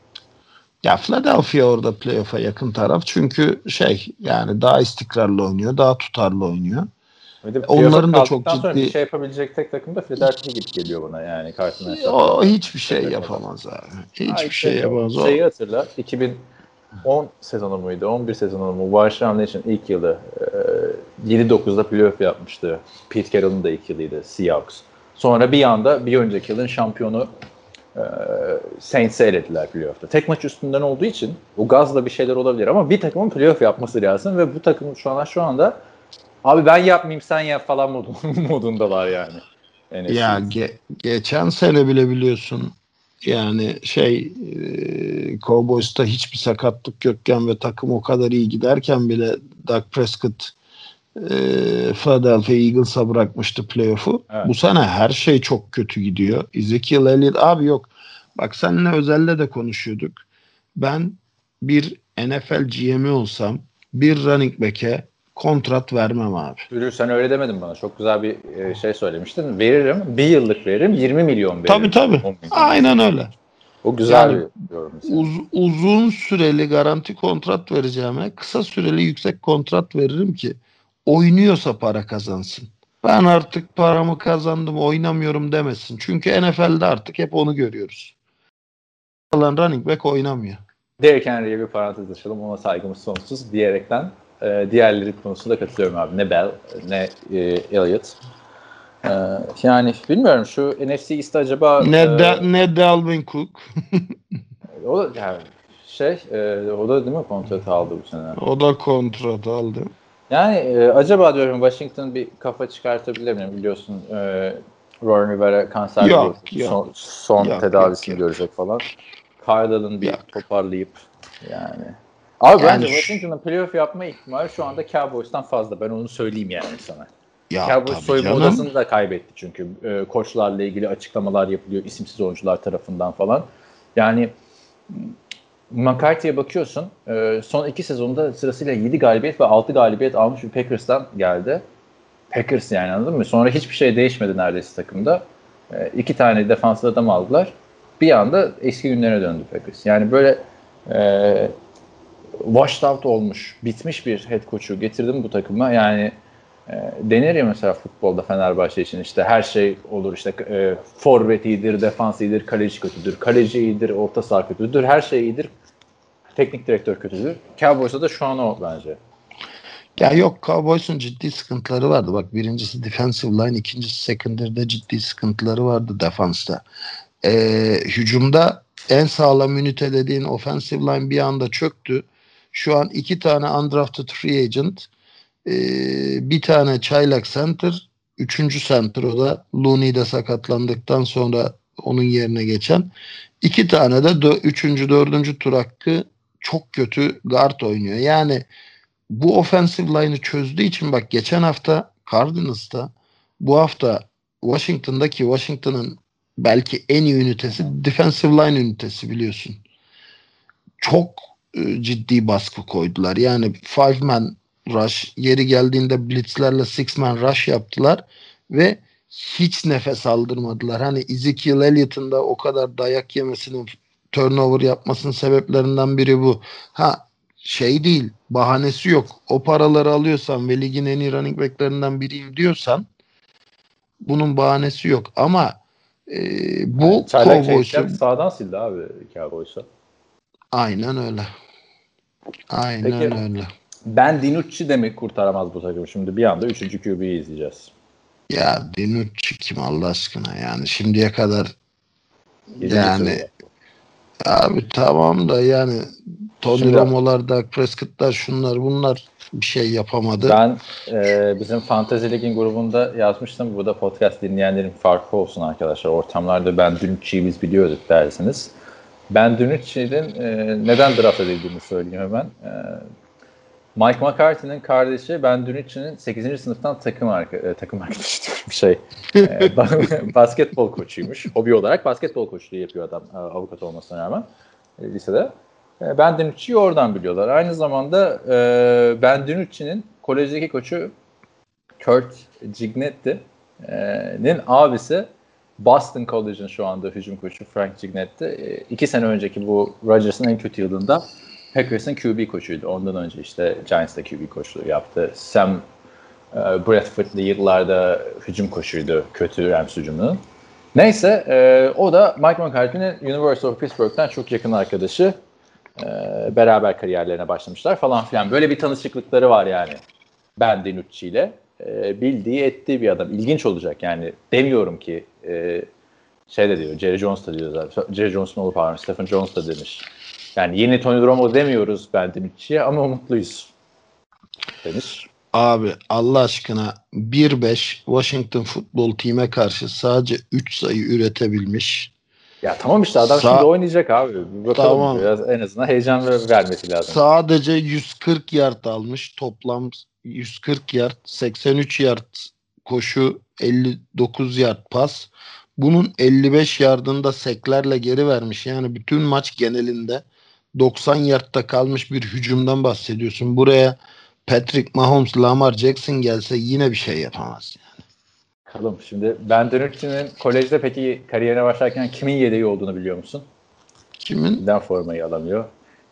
Ya Philadelphia orada playoff'a yakın taraf çünkü şey yani daha istikrarlı oynuyor, daha tutarlı oynuyor. De Onların da çok ciddi- bir şey yapabilecek takım da Philadelphia gibi geliyor bana yani kartına. O hiçbir şey yapamaz abi. Hiçbir şey yapamaz. Şeyi hatırla 2010 sezonu muydu? 11 sezonu mu? Marshall için ilk yılı e, 7-9'da playoff yapmıştı. Pete Carroll'ın da ilk yılıydı Seahawks. Sonra bir anda bir önceki yılın şampiyonu e, Saints'i elediler playoff'ta. Tek maç üstünden olduğu için o gazla bir şeyler olabilir ama bir takımın playoff yapması lazım ve bu takım şu an şu anda abi ben yapmayayım sen yap falan modun- modundalar yani. NFC. ya ge- geçen sene bile biliyorsun yani şey e, Cowboys'ta hiçbir sakatlık yokken ve takım o kadar iyi giderken bile Dak Prescott e, Philadelphia Eagles'a bırakmıştı playoff'u. Evet. Bu sene her şey çok kötü gidiyor. Ezekiel Elliott abi yok. Bak seninle özelde de konuşuyorduk. Ben bir NFL GM'i olsam bir running back'e kontrat vermem abi. Ürür sen öyle demedin bana. Çok güzel bir e, şey söylemiştin. Veririm. Bir yıllık veririm. 20 milyon veririm. Tabii tabii. 10 milyon. Aynen öyle. O güzel Yani bir yorum. Uz- uzun süreli garanti kontrat vereceğime kısa süreli yüksek kontrat veririm ki oynuyorsa para kazansın. Ben artık paramı kazandım oynamıyorum demesin. Çünkü NFL'de artık hep onu görüyoruz. Alan running back oynamıyor. Derrick Henry'e bir parantez açalım. Ona saygımız sonsuz diyerekten e, diğerleri konusunda katılıyorum abi. Ne Bell ne e, Elliott. E, yani bilmiyorum şu NFC East'te acaba Ne, e, de, ne Dalvin Cook. o da yani şey e, o da değil mi kontrat aldı bu sene. O da kontrat aldı. Yani e, acaba diyorum Washington bir kafa çıkartabilir mi? Biliyorsun e, Ron Rivera kanser Yok, yok. son, son Yok, tedavisini yok, yok. görecek falan. Cardinal'ın bir Yok. toparlayıp yani. Abi Yani bence Washington'ın playoff yapma ihtimali şu anda Cowboys'tan fazla. Ben onu söyleyeyim yani sana. Ya Cowboys soyunma odasını da kaybetti çünkü. E, koçlarla ilgili açıklamalar yapılıyor isimsiz oyuncular tarafından falan. Yani McCarthy'ye bakıyorsun. e, son iki sezonda sırasıyla 7 galibiyet ve 6 galibiyet almış bir Packers'tan geldi. Packers yani anladın mı? Sonra hiçbir şey değişmedi neredeyse takımda. E, iki tane defanslı adam aldılar. Bir anda eski günlerine döndü Packers. Yani böyle e, washed out olmuş, bitmiş bir head coach'u getirdim bu takıma. Yani e, denir ya mesela futbolda Fenerbahçe için işte her şey olur işte e, forvet iyidir, defans iyidir, kaleci kötüdür, kaleci iyidir, orta saha kötüdür, her şey iyidir, teknik direktör kötüdür. Cowboys'ta da şu an o bence. Ya yok Cowboys'un ciddi sıkıntıları vardı. Bak birincisi defensive line, ikincisi secondary'de ciddi sıkıntıları vardı defansta. Ee, hücumda en sağlam ünite dediğin offensive line bir anda çöktü. Şu an iki tane undrafted free agent, ee, bir tane çaylak center, üçüncü center o da Looney de sakatlandıktan sonra onun yerine geçen. iki tane de dö- üçüncü, dördüncü tur hakkı çok kötü guard oynuyor. Yani bu offensive line'ı çözdüğü için bak geçen hafta Cardinals'ta bu hafta Washington'daki Washington'ın belki en iyi ünitesi defensive line ünitesi biliyorsun. Çok e, ciddi baskı koydular. Yani five man rush yeri geldiğinde blitzlerle six man rush yaptılar ve hiç nefes aldırmadılar. Hani Ezekiel Elliott'ın da o kadar dayak yemesinin turnover yapmasının sebeplerinden biri bu. Ha şey değil bahanesi yok. O paraları alıyorsan ve ligin en iyi running back'lerinden biriyim diyorsan bunun bahanesi yok. Ama e, bu Çaylak Cowboys'u sağdan sildi abi Cowboys'a. aynen öyle. Aynen Peki. öyle. Ben Dinucci de mi kurtaramaz bu takım şimdi? Bir anda 3. QB'yi izleyeceğiz. Ya Dinucci kim Allah aşkına yani şimdiye kadar Yani abi tamam da yani Tony Şimdi- Romo'lar, Dak Prescott'lar şunlar bunlar bir şey yapamadı. Ben e, bizim Fantasy Lig'in grubunda yazmıştım. Bu da podcast dinleyenlerin farkı olsun arkadaşlar. Ortamlarda ben Dinucci'yi biz biliyorduk dersiniz. Ben Dinucci'nin e, neden draft edildiğini söyleyeyim hemen. E, Mike McCarthy'nin kardeşi Ben Dinucci'nin 8. sınıftan takım, arka, e, takım arkadaşı bir şey. E, ba- basketbol koçuymuş. Hobi olarak basketbol koçluğu yapıyor adam e, avukat olmasına rağmen e, lisede. E, Ben Dinucci'yi oradan biliyorlar. Aynı zamanda e, Ben Dinucci'nin kolejdeki koçu Kurt Gignetti'nin abisi Boston College'ın şu anda hücum koçu Frank Gignetti. E, iki sene önceki bu Rodgers'ın en kötü yılında Packers'ın QB koçuydu. Ondan önce işte Giants'ta QB koçluğu yaptı. Sam E, Bradford'lı yıllarda hücum koşuydu kötü Rams hücumunun. Neyse e, o da Mike McCarthy'nin University of Pittsburgh'ten çok yakın arkadaşı. E, beraber kariyerlerine başlamışlar falan filan. Böyle bir tanışıklıkları var yani. Ben Dinucci ile. E, bildiği ettiği bir adam. İlginç olacak yani. Demiyorum ki e, şey de diyor. Jerry Jones da diyor zaten. Jerry Jones'un oğlu pardon. Stephen Jones da demiş. Yani yeni Tony Romo demiyoruz Ben Dinucci'ye ama umutluyuz. Demiş. Abi Allah aşkına 1-5 Washington futbol time karşı sadece 3 sayı üretebilmiş. Ya tamam işte adam Sa- şimdi oynayacak abi. Bir bakalım Tamam. biraz en azından heyecan ver- vermesi lazım. Sadece 140 yard almış. Toplam 140 yard, 83 yard koşu, 59 yard pas. Bunun 55 yardında seklerle geri vermiş. Yani bütün maç genelinde 90 yardta kalmış bir hücumdan bahsediyorsun. Buraya Patrick Mahomes, Lamar Jackson gelse yine bir şey yapamaz. Bakalım şimdi Ben Dinucci'nin kolejde peki kariyerine başlarken kimin yedeği olduğunu biliyor musun? Kimin? Neden formayı alamıyor?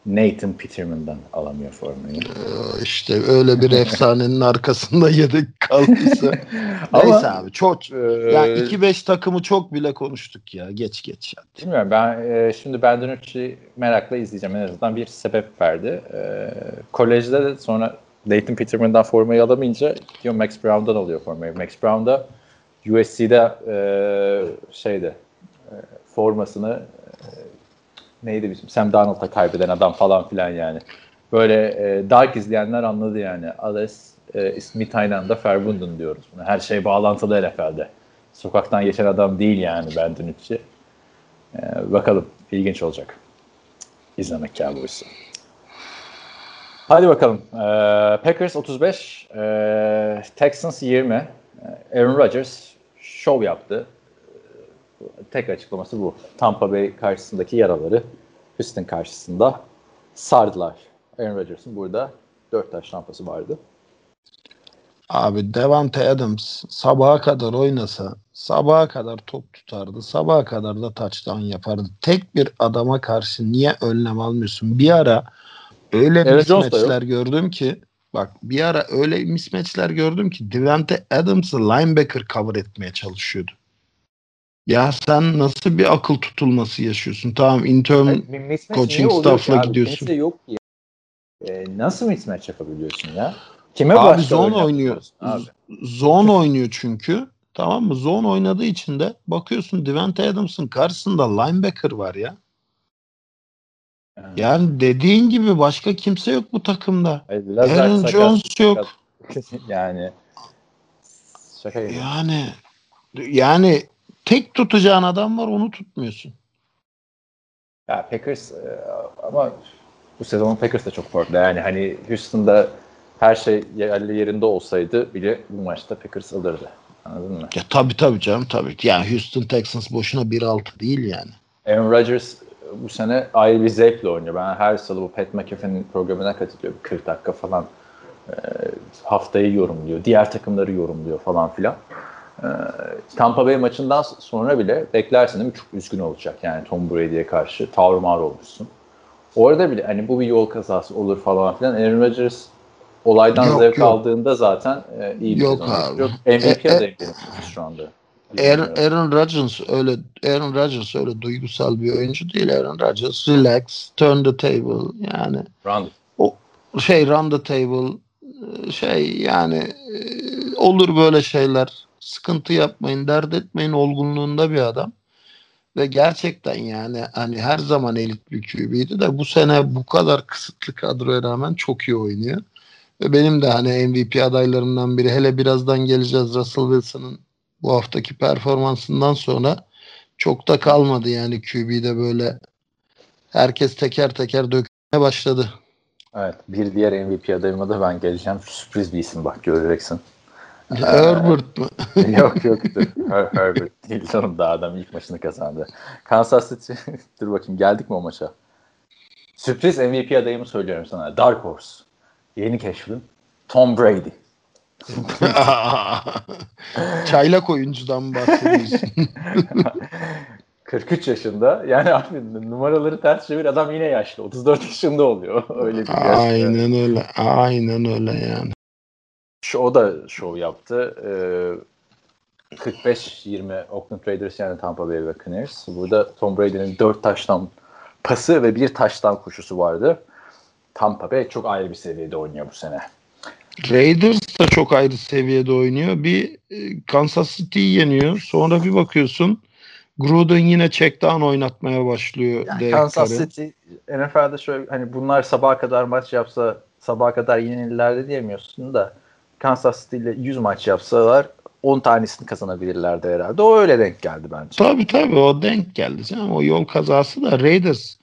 Nathan Peterman'dan alamıyor formayı. Ee, işte öyle bir efsanenin arkasında yedek kaldıysa. Ama- Neyse abi çok Ee, yani 2-5 takımı çok bile konuştuk ya. Geç geç ya. Bilmiyorum ben e, şimdi Ben DiNucci merakla izleyeceğim. En azından bir sebep verdi. E, kolejde de sonra Nathan Peterman'dan formayı alamayınca gidiyor Max Brown'dan alıyor formayı. Max Brown da USC'de e, şeyde e, formasını e, neydi bizim Sam Darnold'a kaybeden adam falan filan yani. Böyle e, Dark izleyenler anladı yani. Ales e, ismi Tayland'da Verbundun diyoruz. Buna. Her şey bağlantılı NFL'de. Sokaktan geçen adam değil yani Ben DiNucci. Ee, bakalım. ilginç olacak. İzlemek Cowboys'u. Hadi bakalım. Ee, Packers 35, ee, Texans 20. Ee, Aaron Rodgers şov yaptı. Tek açıklaması bu. Tampa Bay karşısındaki yaraları Houston karşısında sardılar. Aaron Rodgers'ın burada 4 taş rampası vardı. Abi Devante Adams sabaha kadar oynasa sabaha kadar top tutardı. Sabaha kadar da touchdown yapardı. Tek bir adama karşı niye önlem almıyorsun? Bir ara öyle yok. mismatchler gördüm ki bak bir ara öyle mismatchler gördüm ki Devante Adams'ı linebacker cover etmeye çalışıyordu. Ya sen nasıl bir akıl tutulması yaşıyorsun? Tamam intern mismatch coaching staff'la abi? gidiyorsun. Kimse yok ki. Ee, nasıl mismatch yapabiliyorsun ya? Kime Abi zone oynuyor. Abi. Zone oynuyor çünkü. Tamam mı? Zone oynadığı için de bakıyorsun Devante Adams'ın karşısında linebacker var ya. Yani dediğin gibi başka kimse yok bu takımda. Lazer Aaron sakat- Jones yok. yani şaka gibi. Yani yani tek tutacağın adam var onu tutmuyorsun. Ya Packers e, ama bu sezon Packers da çok farklı. Yani hani Houston'da her şey yerli yerinde olsaydı bile bu maçta Packers alırdı. Anladın mı? Ya tabii tabii canım tabii. Yani Houston Texans boşuna 1-6 değil yani. Aaron Rodgers bu sene ayrı bir zevkle oynuyor. Ben her salı bu Pat McAfee'nin programına katılıyorum. 40 dakika falan e, haftayı yorumluyor. Diğer takımları yorumluyor falan filan. E, Tampa Bay maçından sonra bile beklersin değil mi? Çok üzgün olacak yani Tom Brady'ye karşı tavrımar olmuşsun. Orada bile hani bu bir yol kazası olur falan filan. Aaron Rodgers olaydan Yok, zevk yok. aldığında zaten e, iyi bir Yok abi. geçiriyor. MVP E, e- benim şu anda. Aaron, Aaron Rodgers öyle Aaron Rodgers öyle duygusal bir oyuncu değil. Aaron Rodgers relax, turn the table yani Round. şey run the table şey yani e, olur böyle şeyler. Sıkıntı yapmayın, dert etmeyin olgunluğunda bir adam. Ve gerçekten yani hani her zaman elit bir QB'ydi de bu sene bu kadar kısıtlı kadroya rağmen çok iyi oynuyor. Ve benim de hani MVP adaylarımdan biri hele birazdan geleceğiz Russell Wilson'ın bu haftaki performansından sonra çok da kalmadı yani QB'de böyle herkes teker teker dökmeye başladı. Evet. Bir diğer MVP adayıma da ben geleceğim. Sürpriz bir isim bak göreceksin. Herbert mı? yok yok dur. Her, Herbert değil canım da adam ilk maçını kazandı. Kansas City dur bakayım geldik mi o maça? Sürpriz MVP adayımı söylüyorum sana. Dark Horse. Yeni keşfim. Tom Brady. Çaylak oyuncudan bahsediyorsun. 43 yaşında. Yani abi numaraları ters çevir adam yine yaşlı. 34 yaşında oluyor. Öyle bir yaş. Aynen öyle. Aynen öyle yani. O da şov yaptı. Ee, 45-20 Oakland Raiders yani Tampa Bay Buccaneers. Burada Tom Brady'nin 4 taştan pası ve bir taştan koşusu vardı. Tampa Bay çok ayrı bir seviyede oynuyor bu sene. Raiders da çok ayrı seviyede oynuyor. Bir e, Kansas City'yi yeniyor. Sonra bir bakıyorsun Gruden yine check down oynatmaya başlıyor. Yani Kansas. City NFL'de şöyle hani bunlar sabaha kadar maç yapsa sabaha kadar yenilirler de diyemiyorsun da Kansas City ile 100 maç yapsalar 10 tanesini kazanabilirlerdi herhalde. O öyle denk geldi bence. Tabii tabii o denk geldi canım. O yol kazası da Raiders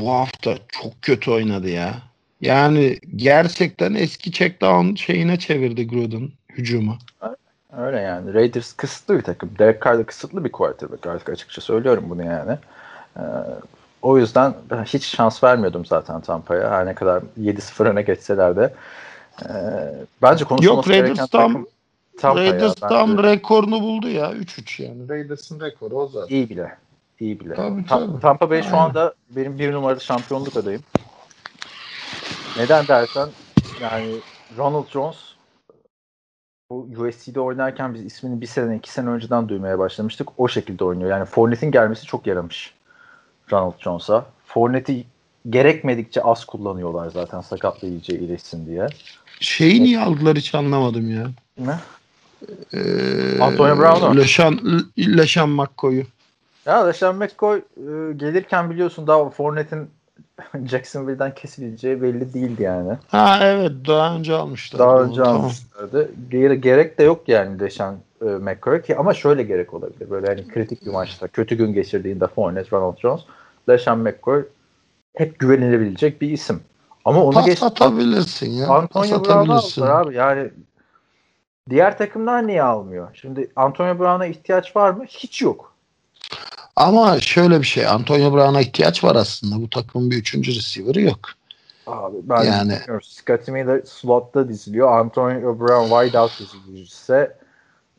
bu hafta çok kötü oynadı ya. Yani gerçekten eski check down şeyine çevirdi Gruden hücumu. Öyle yani. Raiders kısıtlı bir takım. Derek Carr da kısıtlı bir quarterback artık açıkça söylüyorum bunu yani. Ee, o yüzden hiç şans vermiyordum zaten Tampa'ya. Her ne kadar 7-0 öne geçseler de. Ee, bence konuşulması Yok, gereken Raiders tam- takım Tampa ya. Raiders Bence tam rekorunu buldu ya 3-3 yani. Raiders'ın rekoru o zaten. iyi bile. İyi bile. Tabii, Ta- tabii. Tampa Bay şu Aynen. anda benim bir numaralı şampiyonluk adayım. Neden dersen yani Ronald Jones bu USC'de oynarken biz ismini bir sene iki sene önceden duymaya başlamıştık. O şekilde oynuyor. Yani Fournette'in gelmesi çok yaramış Ronald Jones'a. Fournette'i gerekmedikçe az kullanıyorlar zaten iyice iyileşsin diye. Şeyi niye aldılar hiç anlamadım ya. Ne? Ee, Antonio Brown'u. Leşan, Leşan McCoy'u. Ya LeSean McCoy e, gelirken biliyorsun daha Fournette'in Jacksonville'den kesileceği belli değildi yani. Ha evet daha önce almışlar. Daha önce tamam. almışlardı. Gere- gerek de yok yani Deşan e, McCoy ki ama şöyle gerek olabilir. Böyle hani kritik bir maçta kötü gün geçirdiğinde Fournette, Ronald Jones, Deşan McCoy hep güvenilebilecek bir isim. Ama onu Pas geç atabilirsin ya. Antonio Brown'u atabilirsin. aldılar abi. Yani diğer takımlar niye almıyor? Şimdi Antonio Brown'a ihtiyaç var mı? Hiç yok. Ama şöyle bir şey. Antonio Brown'a ihtiyaç var aslında. Bu takımın bir üçüncü receiver'ı yok. Abi ben Yani- bilmiyorum. Scotty Miller slotta diziliyor. Antonio Brown wide out dizilirse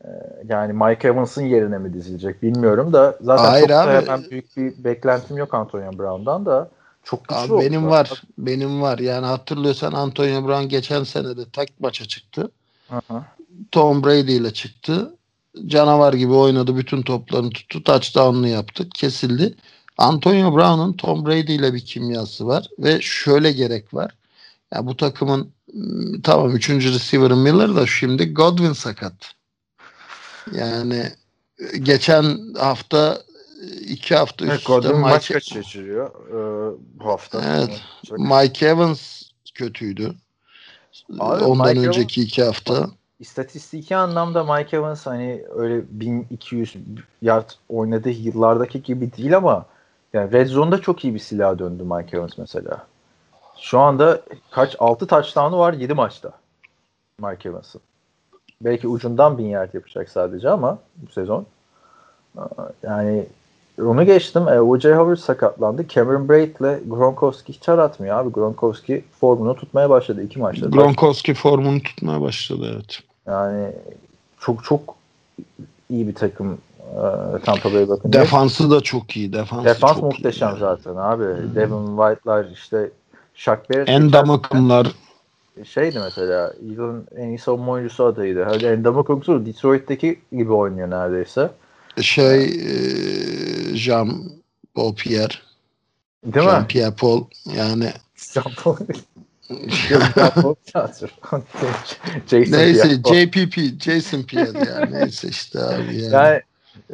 e, yani Mike Evans'ın yerine mi dizilecek bilmiyorum da zaten Hayır çok da hemen büyük bir beklentim yok Antonio Brown'dan da çok güçlü Abi oldu benim var. Benim var. Yani hatırlıyorsan Antonio Brown geçen sene de tek maça çıktı. Hı. Tom Brady ile çıktı. Canavar gibi oynadı. Bütün toplarını tuttu. Touchdown'unu yaptı. Kesildi. Antonio Brown'un Tom Brady ile bir kimyası var ve şöyle gerek var. Ya bu takımın ım, tamam 3. receiver'ın Miller da şimdi Godwin sakat. Yani e, geçen hafta iki hafta üst üste maç kaçırıyor e, bu hafta. Evet. Mike Evans kötüydü. Abi, Ondan Mike önceki iki hafta. İstatistiki anlamda Mike Evans hani öyle 1200 yard oynadığı yıllardaki gibi değil ama yani Red Zone'da çok iyi bir silah döndü Mike Evans mesela. Şu anda kaç 6 touchdown'u var 7 maçta Mike Evans'ın. Belki ucundan 1000 yard yapacak sadece ama bu sezon. Yani onu geçtim. E, O.J. Howard sakatlandı. Cameron Braid ile Gronkowski hiç aratmıyor abi. Gronkowski formunu tutmaya başladı iki maçta. Gronkowski formunu tutmaya başladı evet. Yani çok çok iyi bir takım e, Tampa Bay bakın. Defansı da çok iyi. Defansı Defans çok muhteşem iyi. zaten abi. Devin White'lar işte Shaq Barrett Endamakımlar şeydi mesela yılın en iyi savunma oyuncusu adayıydı. Hadi Endamakım'su Detroit'teki gibi oynuyor neredeyse. Şey e, Jean Paul Pierre Değil Jean mi? Pierre Paul yani. Jean-Paul Chancellor. Jason neyse Pierre-Paul. JPP Jason Pierre yani neyse işte abi yani. Yani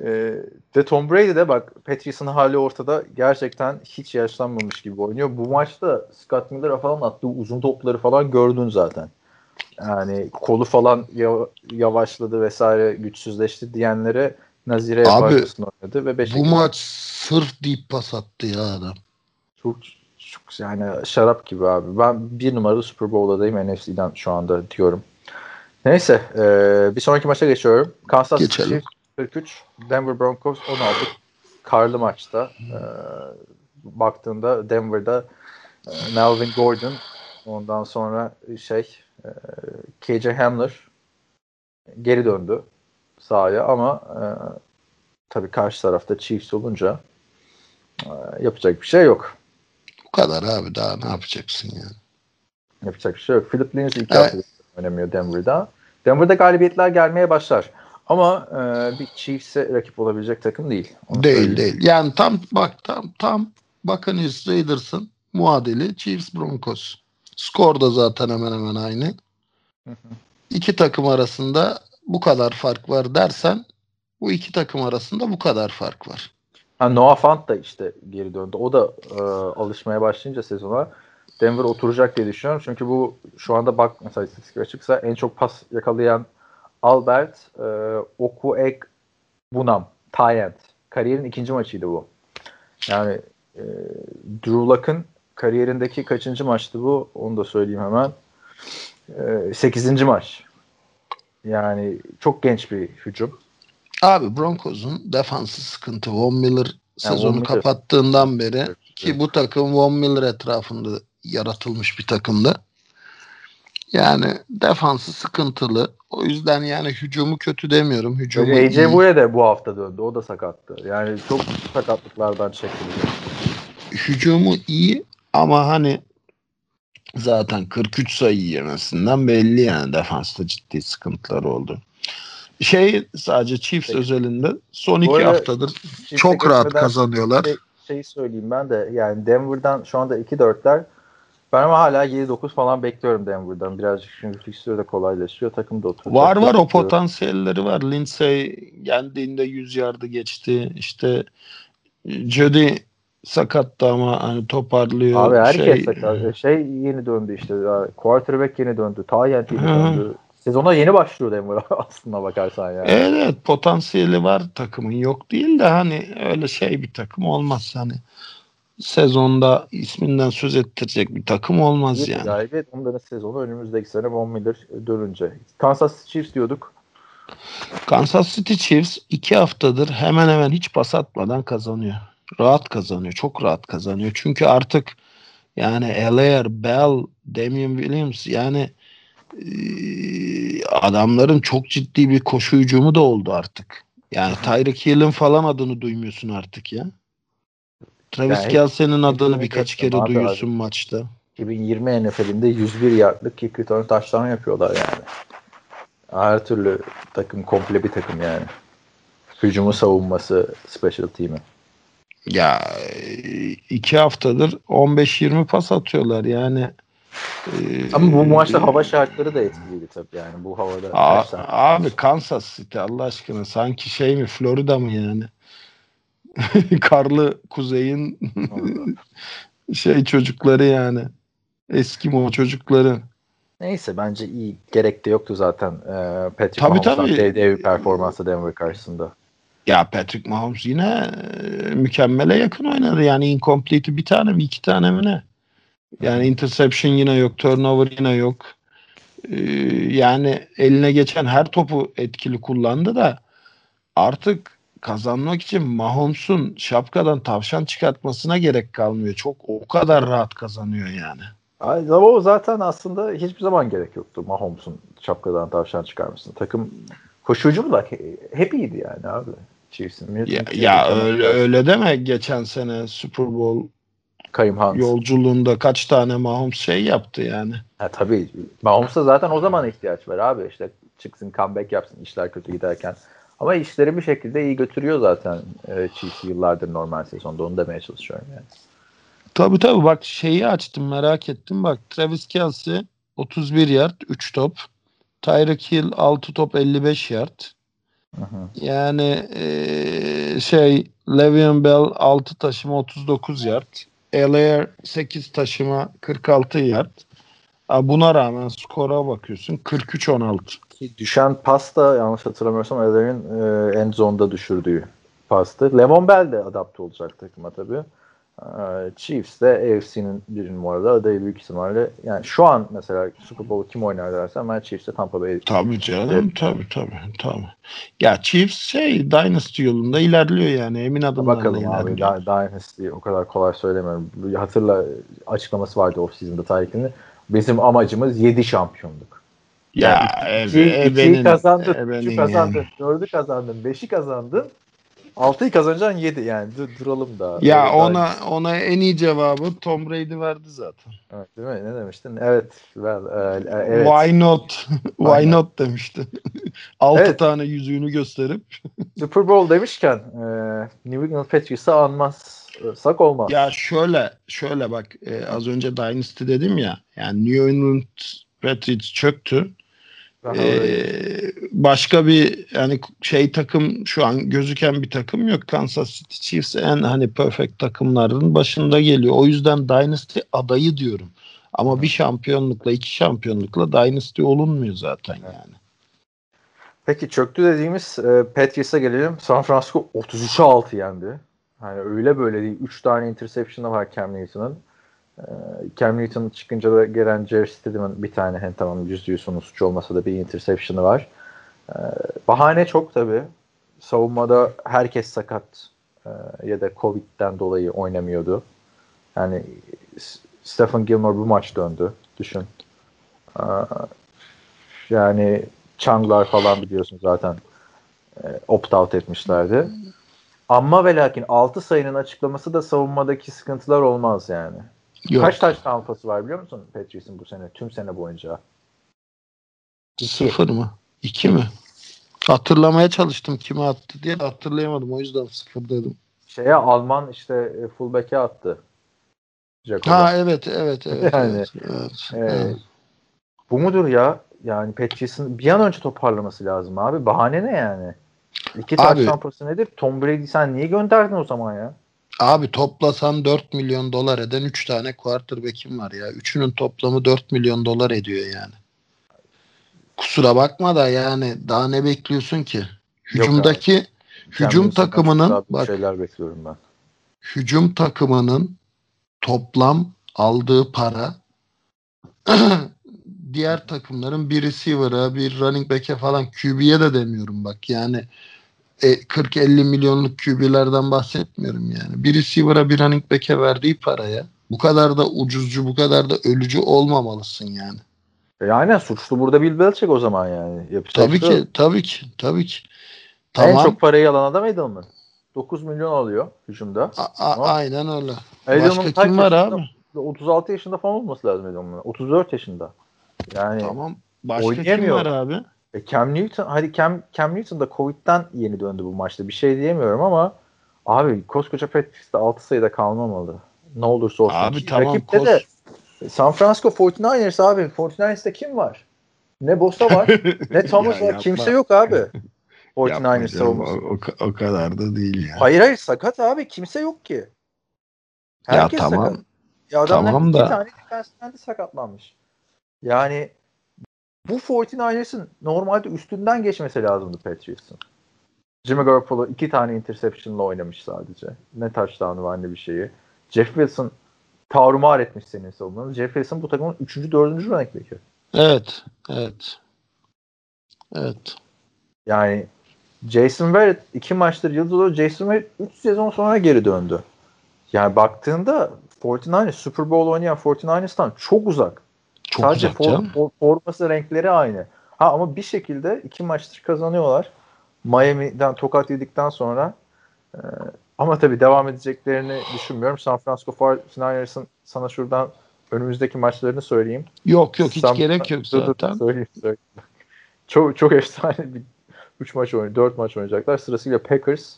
e, de Tom Brady de bak Patrice'in hali ortada gerçekten hiç yaşlanmamış gibi oynuyor. Bu maçta Scott Miller'a falan attığı uzun topları falan gördün zaten. Yani kolu falan ya- yavaşladı vesaire güçsüzleşti diyenlere Nazire Abi, oynadı ve beşe Bu maç sırf deep pas attı ya adam. çok, çok yani şarap gibi abi. Ben bir numaralı Super Bowl'dayım NFC'den şu anda diyorum. Neyse e, bir sonraki maça geçiyorum. Kansas City Geçelim. Chiefs 43, Denver Broncos 16. Karlı maçta e, baktığında Denver'da e, Melvin Gordon ondan sonra şey e, KJ Hamler geri döndü sahaya ama e, tabii karşı tarafta Chiefs olunca e, yapacak bir şey yok. Bu kadar abi daha ne yapacaksın yani. Yapacak bir şey yok. Philip Lindsay ilk Evet. hafta oynamıyor Denver'da. Denver'da galibiyetler gelmeye başlar. Ama e, bir Chiefs'e rakip olabilecek takım değil. Onu Değil söyleyeyim. değil. Yani tam bak tam tam Buccaneers Raiders'ın muadili Chiefs Broncos. Skor da zaten hemen hemen aynı. Hı hı. İki takım arasında bu kadar fark var dersen bu iki takım arasında bu kadar fark var. Ha, Noah Fant da işte geri döndü. O da e, alışmaya başlayınca sezona Denver oturacak diye düşünüyorum. Çünkü bu şu anda bak mesela istatistik açıksa en çok pas yakalayan Albert e, Okuek Bunam Tyent. Kariyerin ikinci maçıydı bu. Yani e, Drew Luck'ın kariyerindeki kaçıncı maçtı bu? Onu da söyleyeyim hemen. E, sekizinci maç. Yani çok genç bir hücum. Abi Broncos'un defansı sıkıntı. Von Miller sezonu Von Miller. kapattığından beri Evet, ki bu takım Von Miller etrafında yaratılmış bir takımdı. Yani defansı sıkıntılı. O yüzden yani hücumu kötü demiyorum. Hücumu AJ. Bouye de bu hafta döndü. O da sakattı. Yani çok sakatlıklardan çekti. hücumu iyi ama hani zaten 43 sayı yemesinden belli yani defansta ciddi sıkıntılar oldu. Şey sadece Chiefs Peki. özelinde son iki haftadır Chiefs'e çok rahat kazanıyorlar. Şey, şeyi söyleyeyim ben de yani Denver'dan şu anda 2-4'ler ben ama hala 7-9 falan bekliyorum Denver'dan. Birazcık çünkü fikstürü de kolaylaşıyor. Takım da oturacak. Var var o potansiyelleri var. Lindsey geldiğinde 100 yardı geçti. İşte Jody sakattı ama hani toparlıyor. Abi herkes şey, sakat. Şey yeni döndü işte. Quarterback yeni döndü. Tayyent yeni Hı. döndü. Sezona yeni başlıyor Denver aslında bakarsan yani. Evet potansiyeli var takımın yok değil de hani öyle şey bir takım olmaz hani sezonda isminden söz ettirecek bir takım olmaz Bir yani. galibiyet onların sezonu önümüzdeki sene Von Miller dönünce. Kansas City Chiefs diyorduk. Kansas City Chiefs iki haftadır hemen hemen hiç pas atmadan kazanıyor. Rahat kazanıyor. Çok rahat kazanıyor. Çünkü artık yani Alaire, Bell, Damian Williams yani adamların çok ciddi bir koşu hücumu da oldu artık. Yani Tyreek Hill'in falan adını duymuyorsun artık ya. Travis Yani Kelce'nin adını birkaç geçtim kere duyuyorsun abi. maçta. 2020 NFL'inde 101 yardlık kick return taştan yapıyorlar yani. Her türlü takım komple bir takım yani. Hücumu savunması special team'i. Ya e, iki haftadır 15-20 pas atıyorlar yani. e, Ama bu maçta hava şartları da etkiliydi tabii yani bu havada. A- abi Kansas City Allah aşkına sanki şey mi Florida mı yani? Karlı kuzeyin şey çocukları yani. Eskimo çocukları. Neyse bence iyi. Gerek de yoktu zaten. Ee, Patrick Tabii, tabii. dev, dev performansı Denver karşısında. Ya Patrick Mahomes yine e, mükemmele yakın oynadı. Yani incomplete'i bir tane mi iki tane mi ne? Yani interception yine yok. Turnover yine yok. Ee, yani eline geçen her topu etkili kullandı da artık kazanmak için Mahomes'un şapkadan tavşan çıkartmasına gerek kalmıyor. Çok o kadar rahat kazanıyor yani. Ay, o zaten aslında hiçbir zaman gerek yoktu Mahomes'un şapkadan tavşan çıkarmasına. Takım koşucu da he- hep iyiydi yani abi. Chiefs'in. Ya, ya öyle öyle deme. Geçen sene Super Bowl Karim Hunt. yolculuğunda kaç tane Mahomes şey yaptı yani. Ha, tabii. Mahomes'a zaten o zaman ihtiyaç var abi. İşte çıksın comeback yapsın işler kötü giderken. Ama işleri bir şekilde iyi götürüyor zaten e, Chiefs yıllardır normal sezonda. Onu demeye çalışıyorum yani. Tabii tabii bak şeyi açtım merak ettim. Bak Travis Kelce 31 yard 3 top. Tyreek Hill 6 top 55 yard. Hı. Yani eee, şey Le'Veon Bell 6 taşıma 39 yard. Alaire 8 taşıma 46 yard. Buna rağmen skora bakıyorsun 43-16. Ki düşen pas da yanlış hatırlamıyorsam Eller'in e, end zone'da düşürdüğü pastı. Levon Bell de adapte olacak takıma tabii. E, Chiefs de AFC'nin bir numarada adayı büyük ihtimalle. Yani şu an mesela Super Bowl kim oynar dersen ben Chiefs'te Tampa Bay Tabii canım Evet. tabii tabii tabii. Ya Chiefs şey Dynasty yolunda ilerliyor yani emin adımlarla Bakalım abi. ilerliyor. Dy- Dynasty o kadar kolay söylemiyorum. Hatırla açıklaması vardı off-season'da Tyreek'in. Bizim amacımız 7 şampiyonluk. Ya İki, ebe, ikiyi ebenin, kazandın, ebenin üçü kazandın, yani. dördü kazandın, beşi kazandın. 6'yı kazanacaksın 7 yani dur, duralım da. Ya Öyle ona daha- ona en iyi cevabı Tom Brady verdi zaten. Evet, değil mi? Ne demiştin? Evet. Well, e, e, evet. Why not? Why not demişti. 6 Evet. tane yüzüğünü gösterip. Super Bowl demişken e, New England Patriots'ı anmazsak olmaz. Ya şöyle şöyle bak e, az önce Dynasty dedim ya. Yani New England Patriots çöktü. Ee, başka bir yani şey takım şu an gözüken bir takım yok. Kansas City Chiefs en hani perfect takımların başında geliyor. O yüzden Dynasty adayı diyorum. Ama bir şampiyonlukla iki şampiyonlukla Dynasty olunmuyor zaten yani. Peki çöktü dediğimiz e, Patriots'a gelelim. San Francisco 33'e 6 yendi. Hani öyle böyle değil. 3 tane interception'ı var Cam Newton'ın. E, Cam Newton çıkınca da gelen Jerry Stidham'ın bir tane hem tamam yüzde yüz sonu suç olmasa da bir interception'ı var. E, bahane çok tabii. Savunmada herkes sakat e, ya da Covid'den dolayı oynamıyordu. Yani Stephen Gilmore bu maç döndü. Düşün. E, yani Changlar falan biliyorsun zaten e, opt-out etmişlerdi. Ama ve lakin 6 sayının açıklaması da savunmadaki sıkıntılar olmaz yani. Yok. Kaç taş tampası var biliyor musun Patriots'ın bu sene? Tüm sene boyunca. İki. Sıfır mı? İki mi? Hatırlamaya çalıştım kime attı diye hatırlayamadım. O yüzden sıfır dedim. Şeye Alman işte e, fullback'e attı. Jacob'a. Ha evet evet evet. Yani, evet, evet, Ee, evet. Bu mudur ya? Yani Patriots'ın bir an önce toparlaması lazım abi. Bahane ne yani? İki taş tampası nedir? Tom Brady sen niye gönderdin o zaman ya? Abi toplasan 4 milyon dolar eden 3 tane quarterback'im var ya. Üçünün toplamı 4 milyon dolar ediyor yani. Kusura bakma da yani daha ne bekliyorsun ki? Hücumdaki hücum Kendimizden takımının bak şeyler bekliyorum ben. hücum takımının toplam aldığı para diğer takımların bir receiver'a, bir running back'e falan QB'ye de demiyorum bak. Yani 40-50 milyonluk QB'lerden bahsetmiyorum yani. Bir receiver'a, bir running back'e verdiği paraya bu kadar da ucuzcu, bu kadar da ölücü olmamalısın yani. E aynen suçlu burada Bill Belichick o zaman yani. Yapacak Tabii şey ki, tabii ki, tabii ki. En Tamam. çok parayı alan adam Edelman. 9 milyon alıyor hücumda. A- a- Tamam. Aynen öyle. Edelman Başka kim var abi? 36 yaşında falan olması lazım Edelman'ın. 34 yaşında. Yani Tamam. Başka kim var abi? E, Cam Newton hadi Cam, Cam Newton da Covid'den yeni döndü bu maçta. Bir şey diyemiyorum ama abi koskoca Patricks'te 6 sayıda kalmamalı. Ne olursa olsun. Abi tamam, Rakipte kos- de San Francisco 49ers abi. 49ers'te kim var? Ne Bosa var, ne Thomas Ya var. Kimse yok abi. Yapma 49ers canım, savunması. o, o, o kadar da değil ya. Hayır hayır sakat abi. Kimse yok ki. ya Herkes tamam. sakat. Ya adamlar Tamam iki da- tane defensive de sakatlanmış. Yani bu 49ers'ın normalde üstünden geçmesi lazımdı Patriots'ın. Jimmy Garoppolo iki tane interception'la oynamış sadece. Ne touchdown'u var ne bir şeyi. Jeff Wilson tarumar etmiş senin savunmanı. Jeff Wilson bu takımın 3. 4. running back'i. Evet. Evet. Evet. Yani Jason Verrett iki maçtır yıldız olur. Jason Verrett 3 sezon sonra geri döndü. Yani baktığında 49ers Super Bowl oynayan 49ers'tan çok uzak. Çok Sadece for- for- forması renkleri aynı. Ha ama bir şekilde iki maçtır kazanıyorlar. Miami'den tokat yedikten sonra e, ama tabii devam edeceklerini düşünmüyorum. San Francisco 49ers'ın sana şuradan önümüzdeki maçlarını söyleyeyim. Yok yok hiç San- gerek yok zaten. söyleyeyim, söyleyeyim. Çok çok efsane bir 3 maç oynuyor, 4 maç oynayacaklar. Sırasıyla Packers,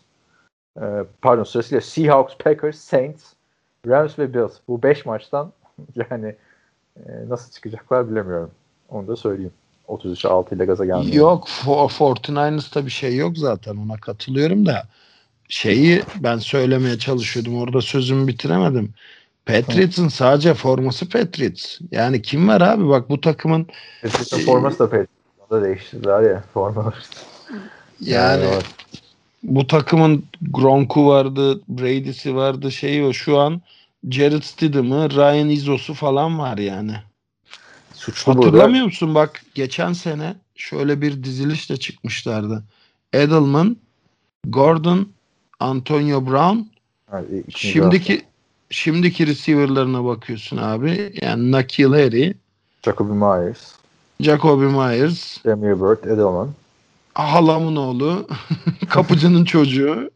e, pardon sırasıyla Seahawks, Packers, Saints, Rams ve Bills. Bu 5 maçtan yani e, nasıl çıkacaklar bilemiyorum. Onu da söyleyeyim. 33'e 6 ile gaza gelmiyor. Yok for, 49ers'ta bir şey yok zaten ona katılıyorum da şeyi ben söylemeye çalışıyordum orada sözümü bitiremedim. Patriots'ın sadece forması Patriots. Yani kim var abi bak bu takımın Patriots'ın forması da Patriots. Onu da değiştirdiler ya formaları. yani Evet. bu takımın Gronk'u vardı, Brady'si vardı, şeyi o şu an Jared Stidham'ı, Ryan Izos'u falan var yani. Suçlu burada. Hatırlamıyor musun bak geçen sene şöyle bir dizilişle çıkmışlardı. Edelman, Gordon, Antonio Brown. Ha, ikinci Şimdiki şimdiki receiver'larına bakıyorsun abi. Yani Nakil Harry, hafta. Jacoby Myers, Jacoby Myers, Demir Bird, Edelman. Halamın oğlu. Kapıcının çocuğu.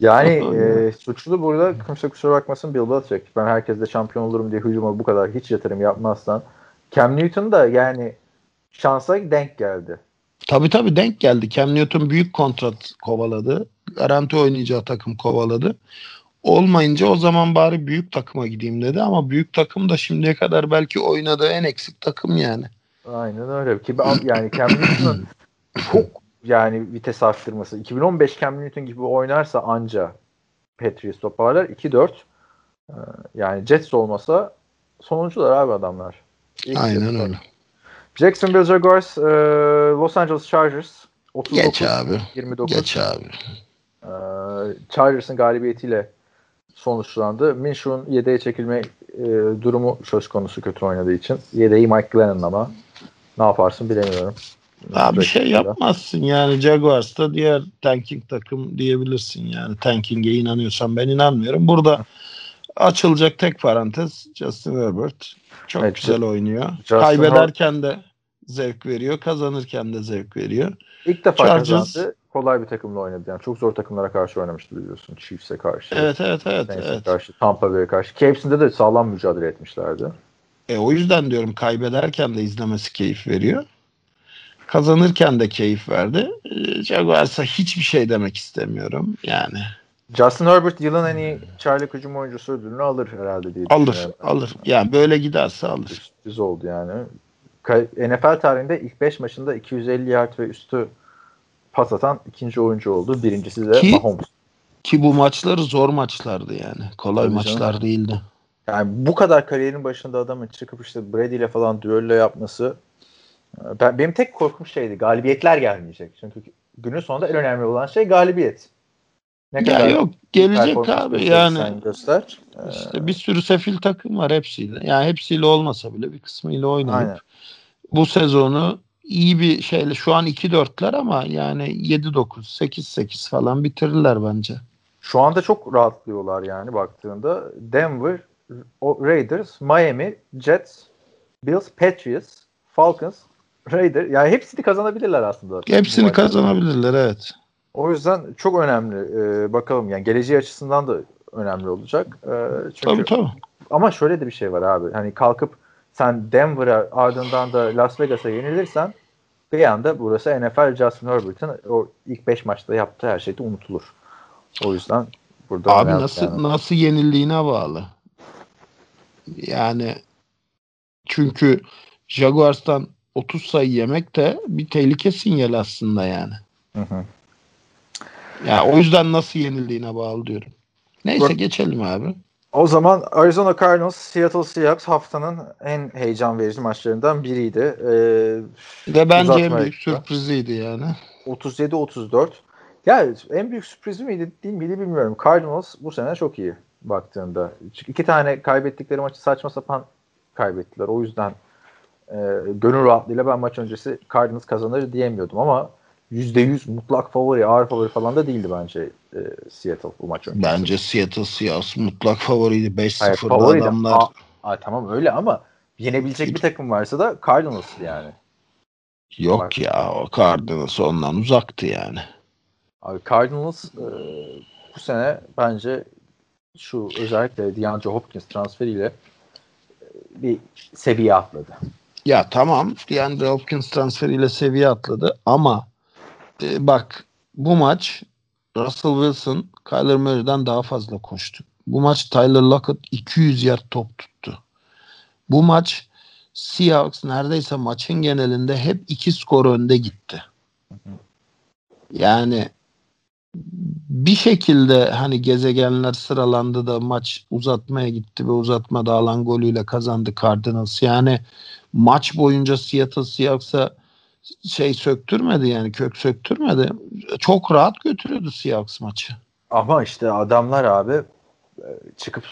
Yani e, suçlu burada kimse kusura bakmasın Bill Belichick. Ben herkesle şampiyon olurum diye hücuma bu kadar hiç yatırım yapmazsan. Cam Newton da yani şansa denk geldi. Tabii tabii denk geldi. Cam Newton büyük kontrat kovaladı. Garanti oynayacağı takım kovaladı. Olmayınca o zaman bari büyük takıma gideyim dedi ama büyük takım da şimdiye kadar belki oynadığı en eksik takım yani. Aynen öyle. Ki ben, yani Cam Newton'un çok yani vites arttırması. 2015 Cam Newton gibi oynarsa anca Patriots toparlar. 2-4 Ee, yani Jets olmasa sonuncular abi adamlar. İlk Aynen öyle. Jacksonville Jaguars, e, Los Angeles Chargers 39 Geç abi. 29. Geç abi. Ee, Chargers'ın galibiyetiyle sonuçlandı. Minshew'un yedeğe çekilme e, durumu söz konusu kötü oynadığı için. Yedeği Mike Glennon ama ne yaparsın bilemiyorum. Abi bir şey yapmazsın yani Jaguars da diğer tanking takım diyebilirsin yani tanking'e inanıyorsan ben inanmıyorum. Burada açılacak tek parantez Justin Herbert çok Evet, güzel oynuyor. Justin Kaybederken de zevk veriyor, kazanırken de zevk veriyor. İlk defa Chargers- kazandı. Kolay bir takımla oynadı. Yani çok zor takımlara karşı oynamıştı biliyorsun. Chiefs'e karşı. Evet evet evet Saints'e evet. karşı. Tampa Bay'e karşı. Cavs'inde de sağlam mücadele etmişlerdi. E, o yüzden diyorum kaybederken de izlemesi keyif veriyor. Kazanırken de keyif verdi. E, Jaguars'a hiçbir şey demek istemiyorum. Yani Justin Herbert yılın en iyi çaylak hücum oyuncusu ödülünü alır herhalde diye alır alır. Yani böyle giderse alır. Sürpriz oldu yani. NFL tarihinde ilk 5 maçında 250 yard ve üstü pas atan ikinci oyuncu oldu. Birincisi de Ki- Mahomes. Ki bu maçları zor maçlardı yani. Kolay Tabii maçlar canım. değildi. Yani bu kadar kariyerin başında adamın çıkıp işte Brady ile falan düello yapması ben, benim tek korkum şeydi. Galibiyetler gelmeyecek. Çünkü günün sonunda en önemli olan şey galibiyet. Ne Ya yok gelecek abi yani. göster. İşte bir sürü sefil takım var hepsiyle. Yani hepsiyle olmasa bile bir kısmıyla oynayıp Aynen. bu sezonu iyi bir şeyle şu an 2-4'ler ama yani 7-9, 8-8 falan bitirirler bence. Şu anda çok rahatlıyorlar yani baktığında. Denver, Raiders, Miami, Jets, Bills, Patriots, Falcons, Raiders. Yani hepsini kazanabilirler aslında. Hepsini kazanabilirler evet. O yüzden çok önemli. Ee, bakalım yani geleceği açısından da önemli olacak. Ee, çünkü Tabii tabii. ama şöyle de bir şey var abi. Hani kalkıp sen Denver'a ardından da Las Vegas'a yenilirsen bir anda burası NFL Justin Herbert'ın o ilk 5 maçta yaptığı her şey de unutulur. O yüzden burada Abi nasıl yani. nasıl yenildiğine bağlı. Yani çünkü Jaguars'tan 30 sayı yemek de bir tehlike sinyali aslında yani. Hı hı. Yani o yüzden nasıl yenildiğine bağlı diyorum. Neyse Bak- geçelim abi. O zaman Arizona Cardinals, Seattle Seahawks haftanın en heyecan verici maçlarından biriydi. Ee, Ve bence en büyük sürpriziydi yani. 37-34. Ya en büyük sürpriz miydi değil miydi bilmiyorum. Cardinals bu sene çok iyi baktığında. Çünkü iki tane kaybettikleri maçı saçma sapan kaybettiler. O yüzden e, gönül rahatlığıyla ben maç öncesi Cardinals kazanır diyemiyordum ama %100 mutlak favori, ağır favori falan da değildi bence e, Seattle bu maç öncesi. Bence Seattle Seahawks mutlak favoriydi. Hayır, 5-0'da favori de- adamlar. Aa, aa, tamam öyle ama yenebilecek bir takım varsa da Cardinals yani. Yok ya o Cardinals ondan uzaktı yani. Abi Cardinals e, bu sene bence şu özellikle DeAndre Hopkins transferiyle e, bir seviye atladı. Ya tamam DeAndre Hopkins transferiyle seviye atladı ama e, bak bu maç Russell Wilson Kyler Murray'den daha fazla koştu. Bu maç Tyler Lockett 200 yard top tuttu. Bu maç Seahawks neredeyse maçın genelinde hep iki skor önde gitti. Yani bir şekilde hani gezegenler sıralandı da maç uzatmaya gitti ve uzatmada alan golüyle kazandı Cardinals. Yani maç boyunca Seattle Seahawks'a şey söktürmedi yani kök söktürmedi. Çok rahat götürüyordu Seahawks maçı. Ama işte adamlar abi e, çıkıp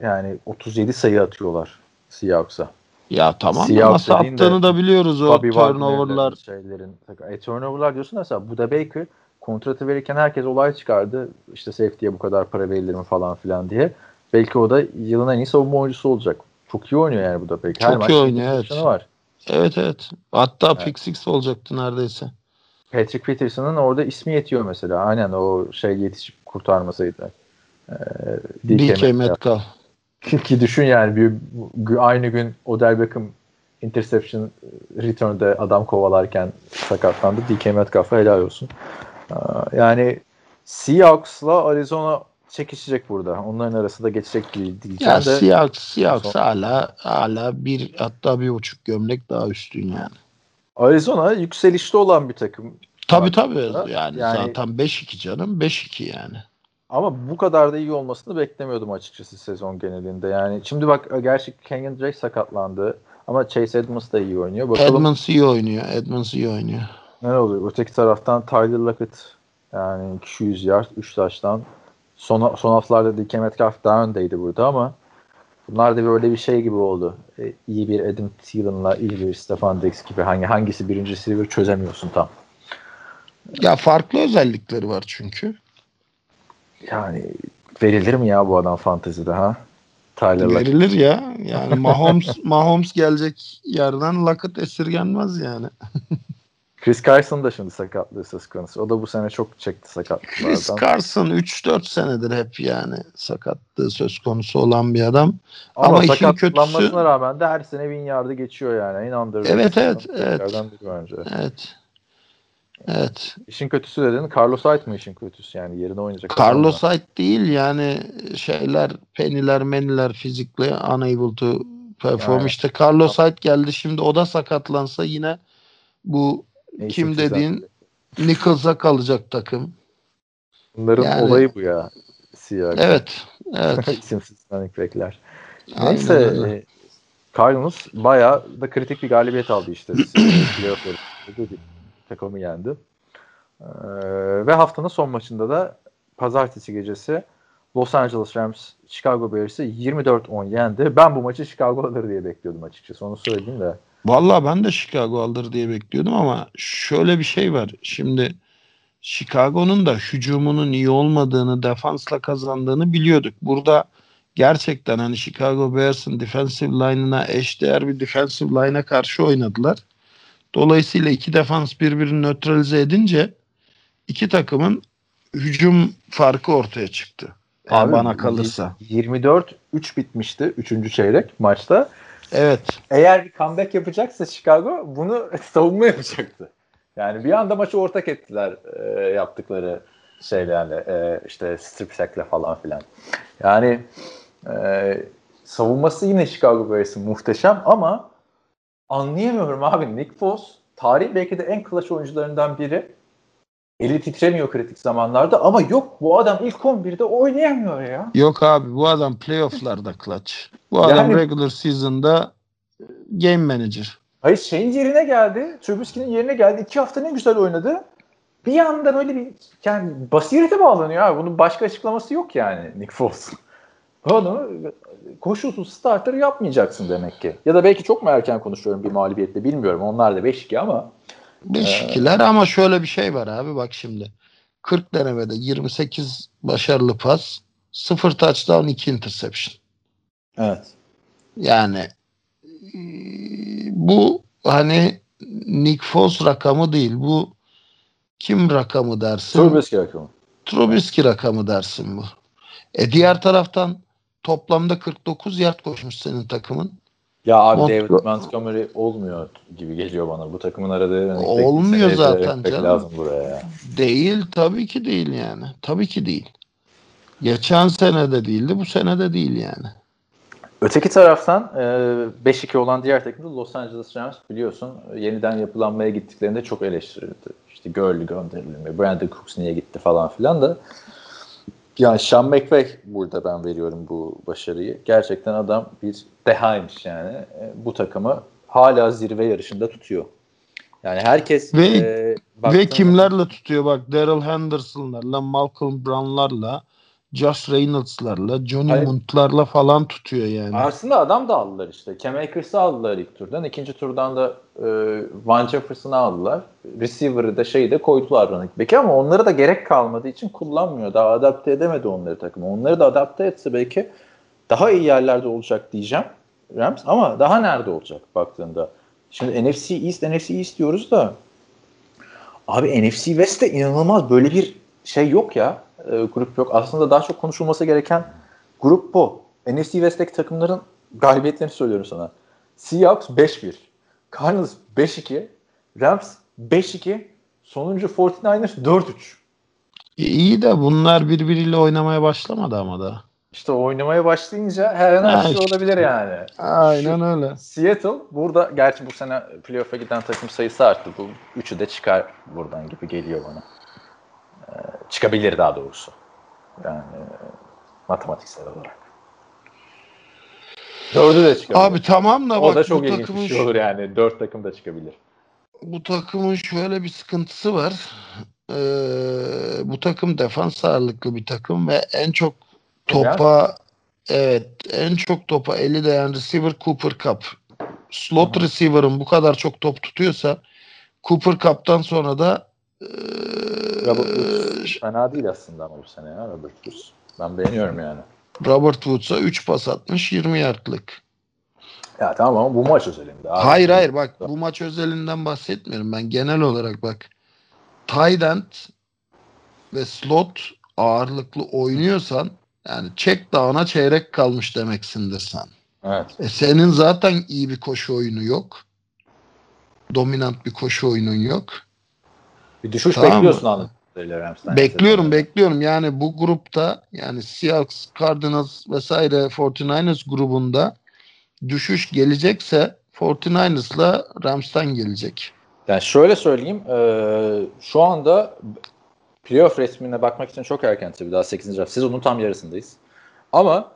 yani 37 sayı atıyorlar Seahawks'a. Ya tamam da Seahawks nasıl dediğin de attığını da biliyoruz o turnoverlar. Şeylerin. E, turnoverlar diyorsun mesela Buda Baker kontratı verirken herkes olay çıkardı. İşte safety'ye bu kadar para verilir mi falan filan diye. Belki o da yılın en iyi savunma oyuncusu olacak. Çok iyi oynuyor yani Buda Baker. Çok iyi oynuyor, evet. Var. Evet evet. Hatta Evet. pick six olacaktı neredeyse. Patrick Peterson'ın orada ismi yetiyor mesela. Aynen o şey yetişip kurtarmasaydı. Ee, DK Metcalf. Ki düşün yani bir, aynı gün Odell Beckham interception return'de adam kovalarken sakatlandı. DK Metcalf'a helal olsun. Ee, yani Seahawks'la Arizona çekişecek burada. Onların arasında geçecek değil diyeceğim Ya de. Seahawks, Seahawks hala hala bir hatta bir buçuk gömlek daha üstün yani. Arizona yükselişte olan bir takım. Tabii tabii Yani- yani, zaten 5-2 canım 5-2 yani. Ama bu kadar da iyi olmasını beklemiyordum açıkçası sezon genelinde. Yani şimdi bak gerçi Kenyon Drake sakatlandı ama Chase Edmonds da iyi oynuyor. Bakalım Edmonds iyi oynuyor. Edmonds iyi oynuyor. ne oluyor. Öteki taraftan Tyler Lockett yani 200 yard 3 taştan son, son haftalarda DK Metcalf daha öndeydi burada ama bunlar da böyle bir şey gibi oldu. E, iyi bir Adam Thielen'la iyi bir Stefan Diggs gibi hangi hangisi birinci receiver çözemiyorsun tam. Ya farklı özellikleri var çünkü. Yani verilir mi ya bu adam fantezide ha? Tyler. Verilir ya. Yani Mahomes Mahomes gelecek yerden Lockett esirgenmez yani. Chris Carson da şimdi sakatlığı söz konusu. O da bu sene çok çekti Chris sakatlıklardan. Carson 3-4 senedir hep yani sakatlığı söz konusu olan bir adam. Ama, ama işin sakatlanmasına kötüsü- rağmen de her sene bin yardı geçiyor yani. Underrated Evet, evet, biri bence. Evet. Evet. İşin kötüsü dedin. Carlos Hyde mı işin kötüsü yani? Yerine oynayacak. Carlos? Hyde değil yani şeyler peniler meniler fizikli unable to perform. Yani. İşte Carlos Hyde geldi şimdi o da sakatlansa yine bu Ne işin kim dediğin Nichols'a kalacak takım. Bunların Yani- olayı bu ya. Siyah. Evet. Evet. İsimsiz running back'ler. Neyse. e, Cardinals bayağı da kritik bir galibiyet aldı işte. Playoff'ları takımı yendi. Ee, ve haftanın son maçında da pazartesi gecesi Los Angeles Rams Chicago Bears'ı 24-10 yendi. Ben bu maçı Chicago alır diye bekliyordum açıkçası. Onu söyleyeyim de. Vallahi ben de Chicago alır diye bekliyordum ama şöyle bir şey var. Şimdi Chicago'nun da hücumunun iyi olmadığını, defansla kazandığını biliyorduk. Burada gerçekten hani Chicago Bears'ın defensive line'ına eşdeğer bir defensive line'a karşı oynadılar. Dolayısıyla iki defans birbirini nötralize edince iki takımın hücum farkı ortaya çıktı. Abi, bana kalırsa. 24-3 bitmişti 3. çeyrek maçta. Evet. Eğer bir comeback yapacaksa Chicago bunu savunma yapacaktı. Yani bir anda maçı ortak ettiler e, yaptıkları şeylerle e, işte strip sack'le falan filan. Yani e, savunması yine Chicago Bears'ın muhteşem ama anlayamıyorum abi Nick Foles tarih belki de en clutch oyuncularından biri. Eli titremiyor kritik zamanlarda ama yok bu adam ilk 11'de oynayamıyor ya. Yok abi bu adam playoff'larda clutch. Bu adam Yani- regular season'da game manager. Hayır şeyin yerine geldi. Trubisky'nin yerine geldi. İki hafta ne güzel oynadı. Bir anda böyle bir yani basirete bağlanıyor abi. Bunun başka açıklaması yok yani Nick Foles. Onu koşulsuz starter yapmayacaksın demek ki. Ya da belki çok mu erken konuşuyorum bir mağlubiyetle bilmiyorum. Onlar da 5-2 ama 5-2'ler ama şöyle bir şey var abi bak şimdi. 40 denemede 28 başarılı pas, 0 touchdown, 2 interception. evet. Yani e, bu hani Nick Foles rakamı değil. Bu kim rakamı dersin? Trubisky rakamı. Trubisky rakamı dersin bu. E diğer taraftan toplamda 49 yard koşmuş senin takımın. Ya abi Mont- David Montgomery olmuyor gibi geliyor bana. Bu takımın aradığı Olmuyor zaten canım. lazım buraya ya. Değil tabii ki değil yani. Tabii ki değil. Geçen sene de değildi bu sene de değil yani. Öteki taraftan e, 5-2 olan diğer takım da Los Angeles Rams biliyorsun e, yeniden yapılanmaya gittiklerinde çok eleştirildi. İşte Gurley gönderildi mi, Brandon Cooks niye gitti falan filan da yani Sean McVay burada ben veriyorum bu başarıyı. Gerçekten adam bir dehaymış yani. E, bu takımı hala zirve yarışında tutuyor. Yani herkes Ve- e, Ve kimlerle tutuyor bak Daryl Henderson'larla, Malcolm Brown'larla, Josh Reynolds'larla, Johnny Hayır. Munt'larla falan tutuyor yani. Aslında adam da aldılar işte. Cam Akers'ı aldılar ilk turdan. İkinci turdan da e, Van Jefferson'ı aldılar. Receiver'ı da şeyi de koydular running back'e ama onları da gerek kalmadığı için kullanmıyor. Daha adapte edemedi onları takımı. Onları da adapte etse belki daha iyi yerlerde olacak diyeceğim Rams ama daha nerede olacak baktığında. Şimdi NFC East, NFC East diyoruz da Abi NFC West'te inanılmaz böyle bir şey yok ya. E, grup yok. Aslında daha çok konuşulması gereken grup bu. NFC West'teki takımların galibiyetlerini söylüyorum sana. Seahawks 5-1. Cardinals 5-2. Rams 5-2. Sonuncu 49ers 4-3. İyi de bunlar birbiriyle oynamaya başlamadı ama da. İşte oynamaya başlayınca her an her şey olabilir yani. Aynen öyle. Seattle burada gerçi bu sene playoff'a giden takım sayısı arttı. Bu üçü de çıkar buradan gibi geliyor bana. Çıkabilir daha doğrusu. Yani e, matematiksel olarak. Dördü de çıkabilir. Abi tamam da o bak da çok bu ilginç takımın bir şey olur yani. Dört takım da çıkabilir. bu takımın şöyle bir sıkıntısı var. Ee, bu takım defans ağırlıklı bir takım ve en çok topa evet en çok topa eli değen receiver Cooper Cup. Slot receiver'ın bu kadar çok top tutuyorsa Cooper Cup'tan sonra da ee, Robert Woods fena değil aslında ama bu sene ya Robert Woods. Ben beğeniyorum yani. Robert Woods'a 3 pas atmış 20 yardlık. Ya tamam ama bu maç özelinde. Abi. Hayır hayır bak bu maç özelinden bahsetmiyorum ben genel olarak bak. Tight end ve slot ağırlıklı oynuyorsan yani check down'a çeyrek kalmış demeksindir sen. Evet. E senin zaten iyi bir koşu oyunu yok. Dominant bir koşu oyunun yok. Bir düşüş Tamam bekliyorsun anladığım. Bekliyorum bekliyorum yani bu grupta yani Seahawks, Cardinals vesaire 49ers grubunda düşüş gelecekse 49ers'la Rams'tan gelecek. Yani şöyle söyleyeyim. eee, şu anda playoff resmine bakmak için çok erken tabii. Daha 8. hafta. Sezonun tam yarısındayız. Ama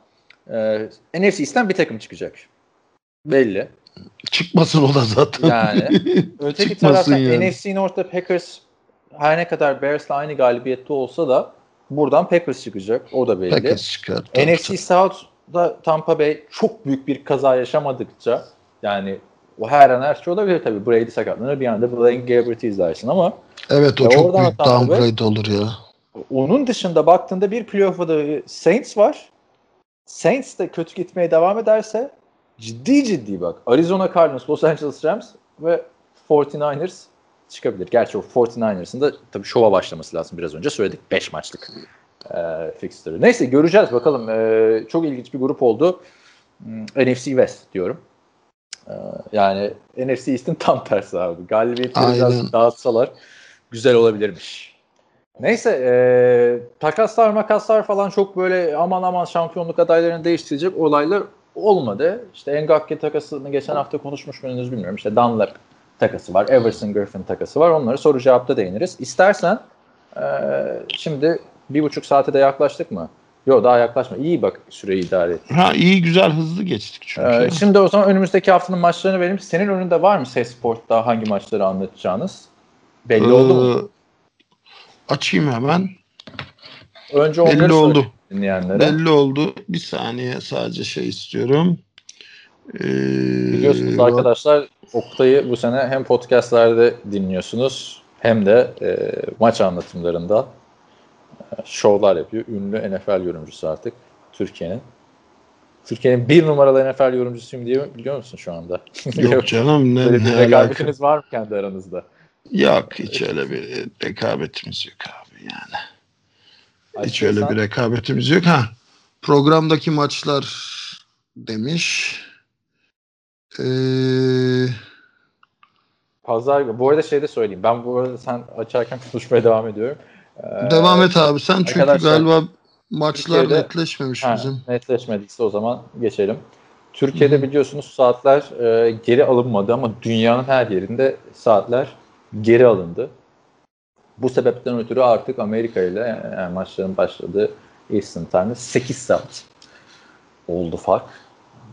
eee NFC East'ten bir takım çıkacak. Belli. Çıkmasın o da zaten. Yani öteki Çıkmasın taraftan yani. NFC North'ta Packers her ne kadar Bears'la aynı galibiyette olsa da buradan Packers çıkacak. O da belli. Packers çıkar. tabii, NFC. South'da Tampa Bay çok büyük bir kaza yaşamadıkça yani o her an her şey olabilir tabii. Brady sakatlanır bir anda Blaine Gabbert'i izlersin ama Evet o çok büyük downgrade olur ya. onun dışında baktığında bir playoff'da da Saints var. Saints de kötü gitmeye devam ederse ciddi ciddi bak. Arizona Cardinals, Los Angeles Rams ve 49ers çıkabilir. Gerçi o 49ers'ın da tabii şova başlaması lazım biraz önce söyledik. 5 maçlık e, fixture'ı. Neyse göreceğiz bakalım. E, çok ilginç bir grup oldu. Hmm, NFC West diyorum. E, yani NFC East'in tam tersi abi. Galibiyetleri Aynen. biraz dağıtsalar güzel olabilirmiş. Neyse e, takaslar makaslar falan çok böyle aman aman şampiyonluk adaylarını değiştirecek olaylar olmadı. İşte Ngakye takasını geçen hafta konuşmuş muydunuz bilmiyorum. İşte Dunlap takası var. Everson Griffin takası var. Onları soru cevapta değiniriz. İstersen e, şimdi bir buçuk saate de yaklaştık mı? Yok daha yaklaşma. İyi bak süreyi idare et. Ha iyi güzel hızlı geçtik çünkü. Ee, şimdi o zaman önümüzdeki haftanın maçlarını verelim. Senin önünde var mı Ses Sport'ta hangi maçları anlatacağınız? Belli oldu mu? Ee, Açayım hemen. Önce onları belli oldu. dinleyenlere. Belli oldu. Bir saniye sadece şey istiyorum. Ee, Biliyorsunuz arkadaşlar Oktay'ı bu sene hem podcastlerde dinliyorsunuz hem de e, maç anlatımlarında e, şovlar yapıyor. Ünlü NFL yorumcusu artık Türkiye'nin. Türkiye'nin bir numaralı NFL yorumcusuyum diye biliyor musun şu anda? Yok canım ne, ne rekabetiniz var mı kendi aranızda? Yok hiç öyle bir rekabetimiz yok abi yani. Hiç öyle Açarsan- bir rekabetimiz yok. Ha programdaki maçlar demiş. Ee, Pazar bu arada şey de söyleyeyim. Ben bu arada sen açarken konuşmaya devam ediyorum. Ee, devam et abi sen çünkü arkadaşlar, galiba maçlar Türkiye'de- netleşmemiş Ha, bizim. netleşmediyse o zaman geçelim. Türkiye'de biliyorsunuz saatler e, geri alınmadı ama dünyanın her yerinde saatler geri alındı. Bu sebepten ötürü artık Amerika ile yani maçların başladığı Eastern Time'da 8 saat oldu fark.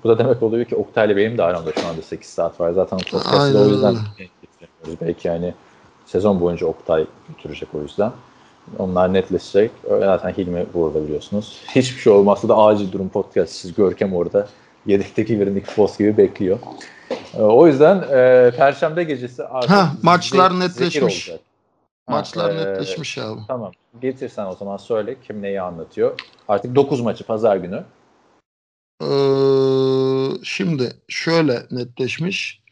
Bu da demek oluyor ki Oktay'la benim de aramda şu anda 8 saat var. Zaten podcast'ı o yüzden getiremiyoruz. Belki yani sezon boyunca Oktay götürecek o yüzden. Onlar netleşecek. Zaten Hilmi burada biliyorsunuz. Hiçbir şey olmazsa da acil durum podcast. Siz Görkem orada yedekteki bir Nick Foss gibi bekliyor. Ee, O yüzden e, Perşembe gecesi artık Ha, maçlar netleşmiş. olacak. Ha, Maçlar e, netleşmiş abi. Tamam. Getirsen o zaman söyle kim neyi anlatıyor. Artık 9 maçı pazar günü. Ee, şimdi şöyle netleşmiş.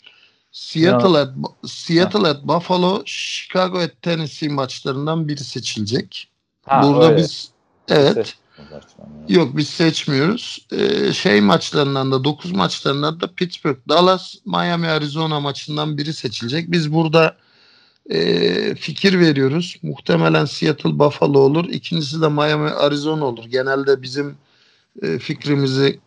Seattle at, Seattle at Buffalo, Chicago at Tennessee maçlarından biri seçilecek. Ha, Burada öyle. biz evet Seç- yok biz seçmiyoruz. Ee, şey maçlarından da 9 maçlarından da Pittsburgh, Dallas, Miami, Arizona maçından biri seçilecek. Biz burada e, fikir veriyoruz. Muhtemelen Seattle, Buffalo olur. İkincisi de Miami, Arizona olur. Genelde bizim e, fikrimizi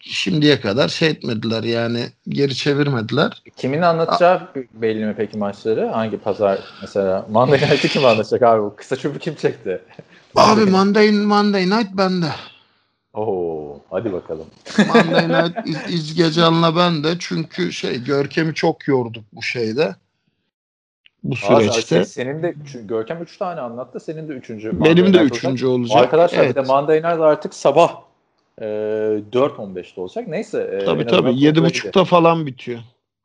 şimdiye kadar şey etmediler yani geri çevirmediler. Kimin anlatacağı belli mi peki maçları? Hangi pazar mesela? Monday Night'ı kim anlatacak abi? Bu Kısa çöpü kim çekti? Abi Monday, Monday Night bende. Oo, hadi bakalım. Monday Night İz, İzgecan'la ben de çünkü şey Görkem'i çok yorduk bu şeyde. Bu süreçte. şey, senin de Görkem 3 tane anlattı. Senin de 3. Benim de üçüncü olacak. Arkadaşlar Evet. bir de Monday Night artık sabah e, 4.15'te olacak. Neyse. E, Tabii tabii. Tom Yedi Brady'de- buçukta falan bitiyor.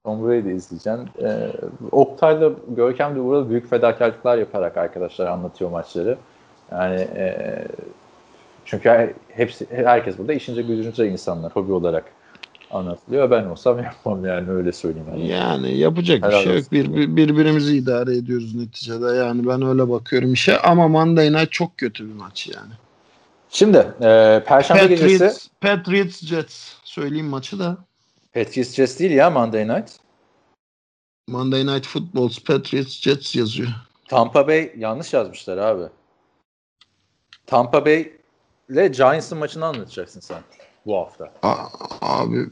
Tom Brady izleyeceğim. E, Oktay'la Görkem de burada büyük fedakarlıklar yaparak arkadaşlar anlatıyor maçları. Yani e, çünkü hepsi herkes burada işince gücünce insanlar hobi olarak anlatılıyor. Ben olsam yapmam yani öyle söyleyeyim. Yani. Yani yapacak bir Helal şey yok. Bir, bir- birbirimizi idare ediyoruz neticede. Yani ben öyle bakıyorum işe. Ama Monday Night çok kötü bir maç yani. Şimdi e, Perşembe gecesi Patriots, Patriots Jets. Söyleyeyim maçı da. Patriots Jets değil ya Monday Night. Monday Night Football Patriots Jets yazıyor. Tampa Bay yanlış yazmışlar abi. Tampa Bay ile Giants'ın maçını anlatacaksın sen bu hafta. A- abi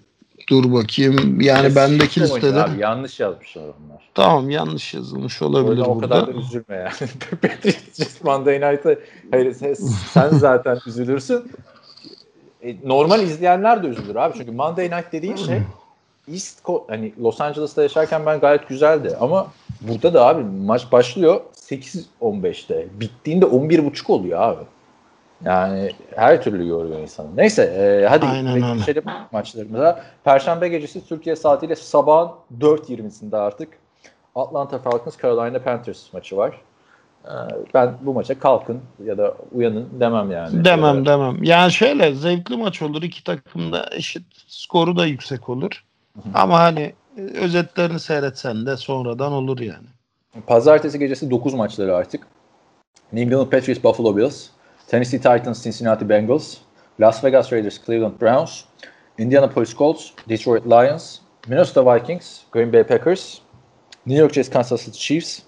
dur bakayım. Yani bendeki Oyuncu listede. Abi, yanlış yazmışlar onlar. Tamam yanlış yazılmış O olabilir yüzden o burada. kadar da üzülme yani. Patriots Monday Night'a hayır sen, sen zaten üzülürsün. E, normal izleyenler de üzülür abi. Çünkü Monday Night dediğin şey East Coast, hani Los Angeles'ta yaşarken ben gayet güzeldi ama burada da abi maç başlıyor 8-15'te. Bittiğinde 11.30 oluyor abi. Yani her türlü yoruyor insanı. Neyse e, hadi Aynen öyle. geçelim maçlarımıza. Perşembe gecesi Türkiye saatiyle sabahın 4.20'sinde artık Atlanta Falcons Carolina Panthers maçı var. E, ben bu maça kalkın ya da uyanın demem yani. Demem demem. Yani şöyle zevkli maç olur. İki takım da eşit. Skoru da yüksek olur. Ama hani e, özetlerini seyretsen de sonradan olur yani. Pazartesi gecesi 9 maçları artık. New England Patriots Buffalo Bills, Tennessee Titans Cincinnati Bengals, Las Vegas Raiders Cleveland Browns, Indianapolis Colts Detroit Lions, Minnesota Vikings Green Bay Packers, New York Jets Kansas City Chiefs,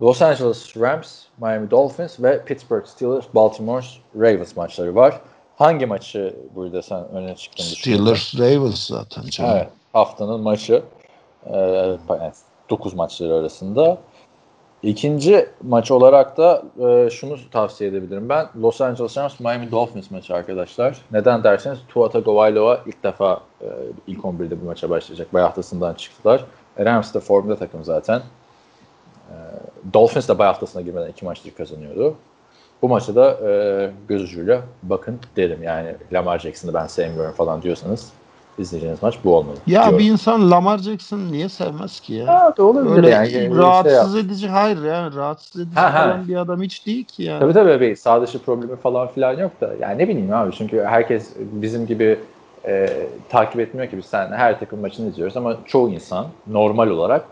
Los Angeles Rams Miami Dolphins ve Pittsburgh Steelers Baltimore Ravens maçları var. Hangi maçı burada sen öne düşünüyorsun? Steelers Ravens zaten canım. Evet. Haftanın maçı. Ee, 9 maçları arasında. İkinci maç olarak da e, şunu tavsiye edebilirim ben. Los Angeles Rams Miami Dolphins maçı arkadaşlar. Neden derseniz Tua Tagovailoa ilk defa e, ilk 11'de bir maça başlayacak. Bay haftasından çıktılar. E, Rams de formda takım zaten. E, Dolphins de bay haftasına girmeden iki maçtır kazanıyordu. Bu maçı da e, göz ucuyla bakın derim. Yani Lamar Jackson'ı ben sevmiyorum falan diyorsanız izleyeceğiniz maç bu olmalı. Ya diyorum. bir insan Lamar Jackson niye sevmez ki ya? Ha, da olabilir Öyle yani. Şey rahatsız yap. edici hayır yani rahatsız edici Ha, ha. falan bir adam hiç değil ki yani. Tabii tabii bir sağ dışı problemi falan filan yok da yani ne bileyim abi çünkü herkes bizim gibi e, takip etmiyor ki biz sen her takım maçını izliyoruz ama çoğu insan normal olarak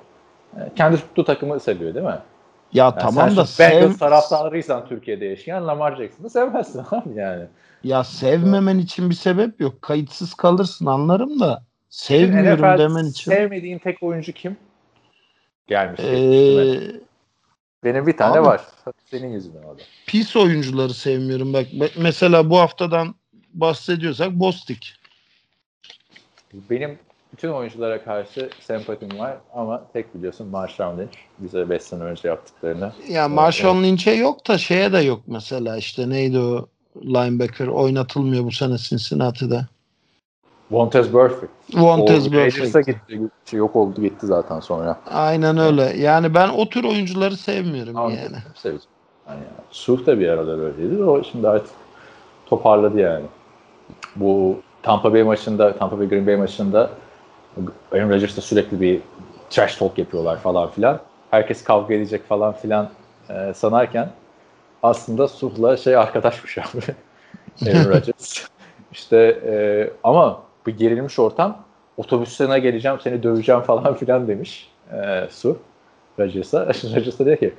e, kendi tuttuğu takımı seviyor değil mi? Ya Yani tamam da Bengals sev, taraftarıysan Türkiye'de yaşayan Lamar Jackson'ı sevmezsin abi yani. Ya sevmemen için bir sebep yok. Kayıtsız kalırsın anlarım da sevmiyorum NFL demen için. Sevmediğin tek oyuncu kim? Gelmiş. Ee, Benim bir tane abi- var. Senin yüzünden o da. pis oyuncuları sevmiyorum. Bak mesela bu haftadan bahsediyorsak Bostik. Benim bütün oyunculara karşı sempatim var ama tek biliyorsun Marshawn Lynch bize 5 sene önce yaptıklarını. Ya Marshawn Lynch'e yok da şeye de yok mesela işte neydi o linebacker oynatılmıyor bu sene Cincinnati'de. Vontez Burfict. Vontez Burfict. gitti. Şey yok oldu gitti zaten sonra. Aynen öyle. Yani ben o tür oyuncuları sevmiyorum Ama yani. seveceğim. Yani, Suh da bir aralar öyleydi. O şimdi artık toparladı yani. Bu Tampa Bay maçında, Tampa Bay Green Bay maçında Aaron Rodgers'ta sürekli bir trash talk yapıyorlar falan filan. Herkes kavga edecek falan filan e, sanarken aslında Suh'la şey arkadaşmış abi. Aaron Rodgers. işte e, ama bu gerilmiş ortam otobüsüne geleceğim seni döveceğim falan filan demiş e, Su. Rodgers'a. Rodgers'a diyor ki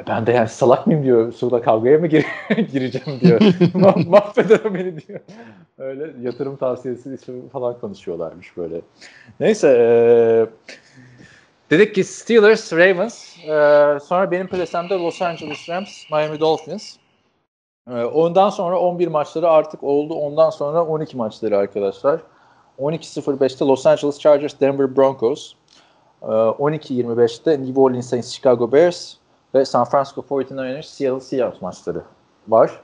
"E, ben de yani salak mıyım diyor. Su'da kavgaya mı gir gireceğim diyor. Ma- Mahveder beni diyor. Öyle yatırım tavsiyesi için falan konuşuyorlarmış böyle. Neyse e, dedik ki Steelers, Ravens. E, sonra benim plasemde Los Angeles Rams, Miami Dolphins. E, ondan sonra 11 maçları artık oldu. Ondan sonra 12 maçları arkadaşlar. 12.05'te Los Angeles Chargers, Denver Broncos. E, 12.25'te New Orleans Saints, Chicago Bears ve San Francisco 49ers, Seattle Seahawks maçları var.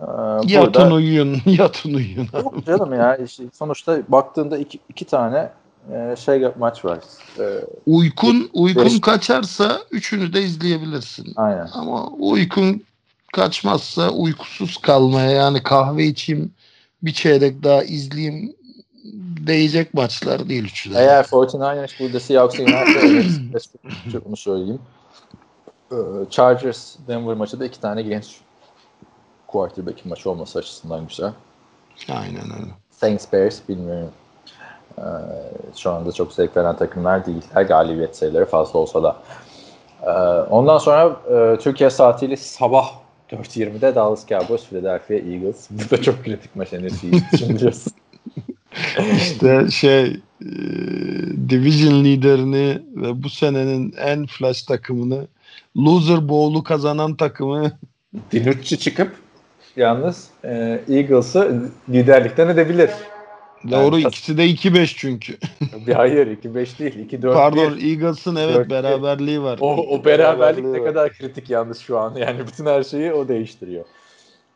E, Yatın burada- uyuyun, yatın uyuyun. Yok canım ya işte sonuçta baktığında iki, iki tane e, şey maç var. E, Uykun, uykun Beş- kaçarsa üçünü de izleyebilirsin. aynen. Ama uykun kaçmazsa uykusuz kalmaya yani kahve içeyim bir çeyrek daha izleyeyim değecek maçlar değil üçü de. Eğer 49ers burada Seahawks'ı yenerse bunu söyleyeyim. E, Chargers Denver maçı da iki tane genç quarterback maçı olması açısından güzel. Aynen öyle. Saints Bears bilmiyorum. Ee, şu anda çok zevk veren takımlar değiller. Galibiyet sayıları fazla olsa da. Ee, ondan sonra e, Türkiye saatiyle sabah 4.20'de Dallas Cowboys, Philadelphia Eagles. Bu da çok kritik maç NFC için biliyorsun. İşte şey e, division liderini ve bu senenin en flash takımını loser bowl'u kazanan takımı Dinucci çıkıp yalnız e, Eagles'ı liderlikten edebilir. Doğru Yani- ikisi de 2-5 çünkü. Bir hayır 2-5 değil 2-4-1. Pardon Eagles'ın evet bir. beraberliği var. O, o beraberlik ne var. kadar kritik yalnız şu an. Yani bütün her şeyi o değiştiriyor.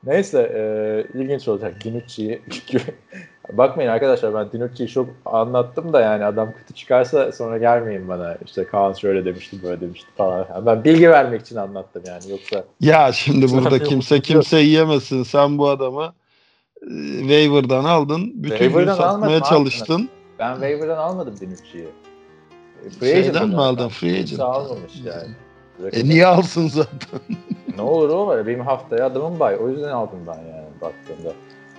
Neyse e, ilginç olacak. Dinucci'yi bakmayın arkadaşlar ben Dinucci'yi çok anlattım da yani adam kötü çıkarsa sonra gelmeyin bana. İşte Kaan şöyle demişti böyle demişti falan. Yani Ben bilgi vermek için anlattım yani yoksa Ya şimdi burada bir kimse kimse yiyemesin. Sen bu adamı waiver'dan aldın. Bütün gün satmaya almadım çalıştın. ben waiver'dan almadım. E, Free Şeyden mi aldın? Free agent'tan. almamış yani. E niye alsın zaten? Ne olur o var. Benim haftaya adamım bay. O yüzden aldım ben yani baktığımda.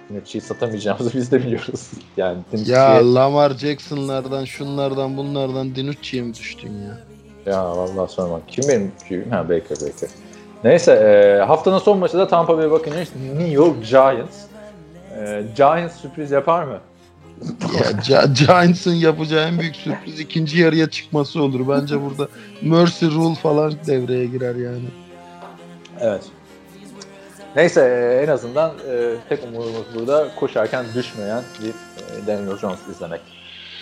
Dinucci'yi satamayacağımızı biz de biliyoruz. Yani Dinucci'ye... Ya Lamar Jackson'lardan, şunlardan, bunlardan Dinucci'ye mi düştün ya? Ya vallahi sorma. Kim benim QB'm? Ha Baker Baker. Neyse e, haftanın son maçı da Tampa Bay Buccaneers New York Giants. E, Giants sürpriz yapar mı? Ya Gi- Giants'ın yapacağı en büyük sürpriz ikinci yarıya çıkması olur. Bence burada Mercy Rule falan devreye girer yani. Evet. Neyse e, en azından e, tek umudumuz burada koşarken düşmeyen bir e, Daniel Jones izlemek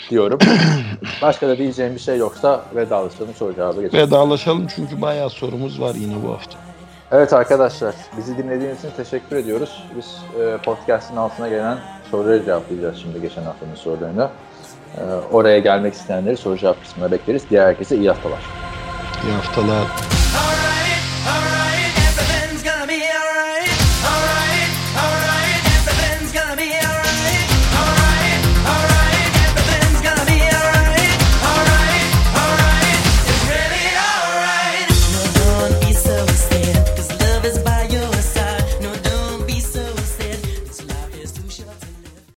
diyorum. Başka da diyeceğim bir şey yoksa vedalaşalım soru cevabı geçelim. Vedalaşalım çünkü bayağı sorumuz var yine bu hafta. Evet arkadaşlar, bizi dinlediğiniz için teşekkür ediyoruz. Biz e, podcast'in altına gelen soruları cevaplayacağız şimdi geçen haftanın sorularını. E, oraya gelmek isteyenleri soru cevap kısmına bekleriz. Diğer herkese iyi haftalar. İyi haftalar.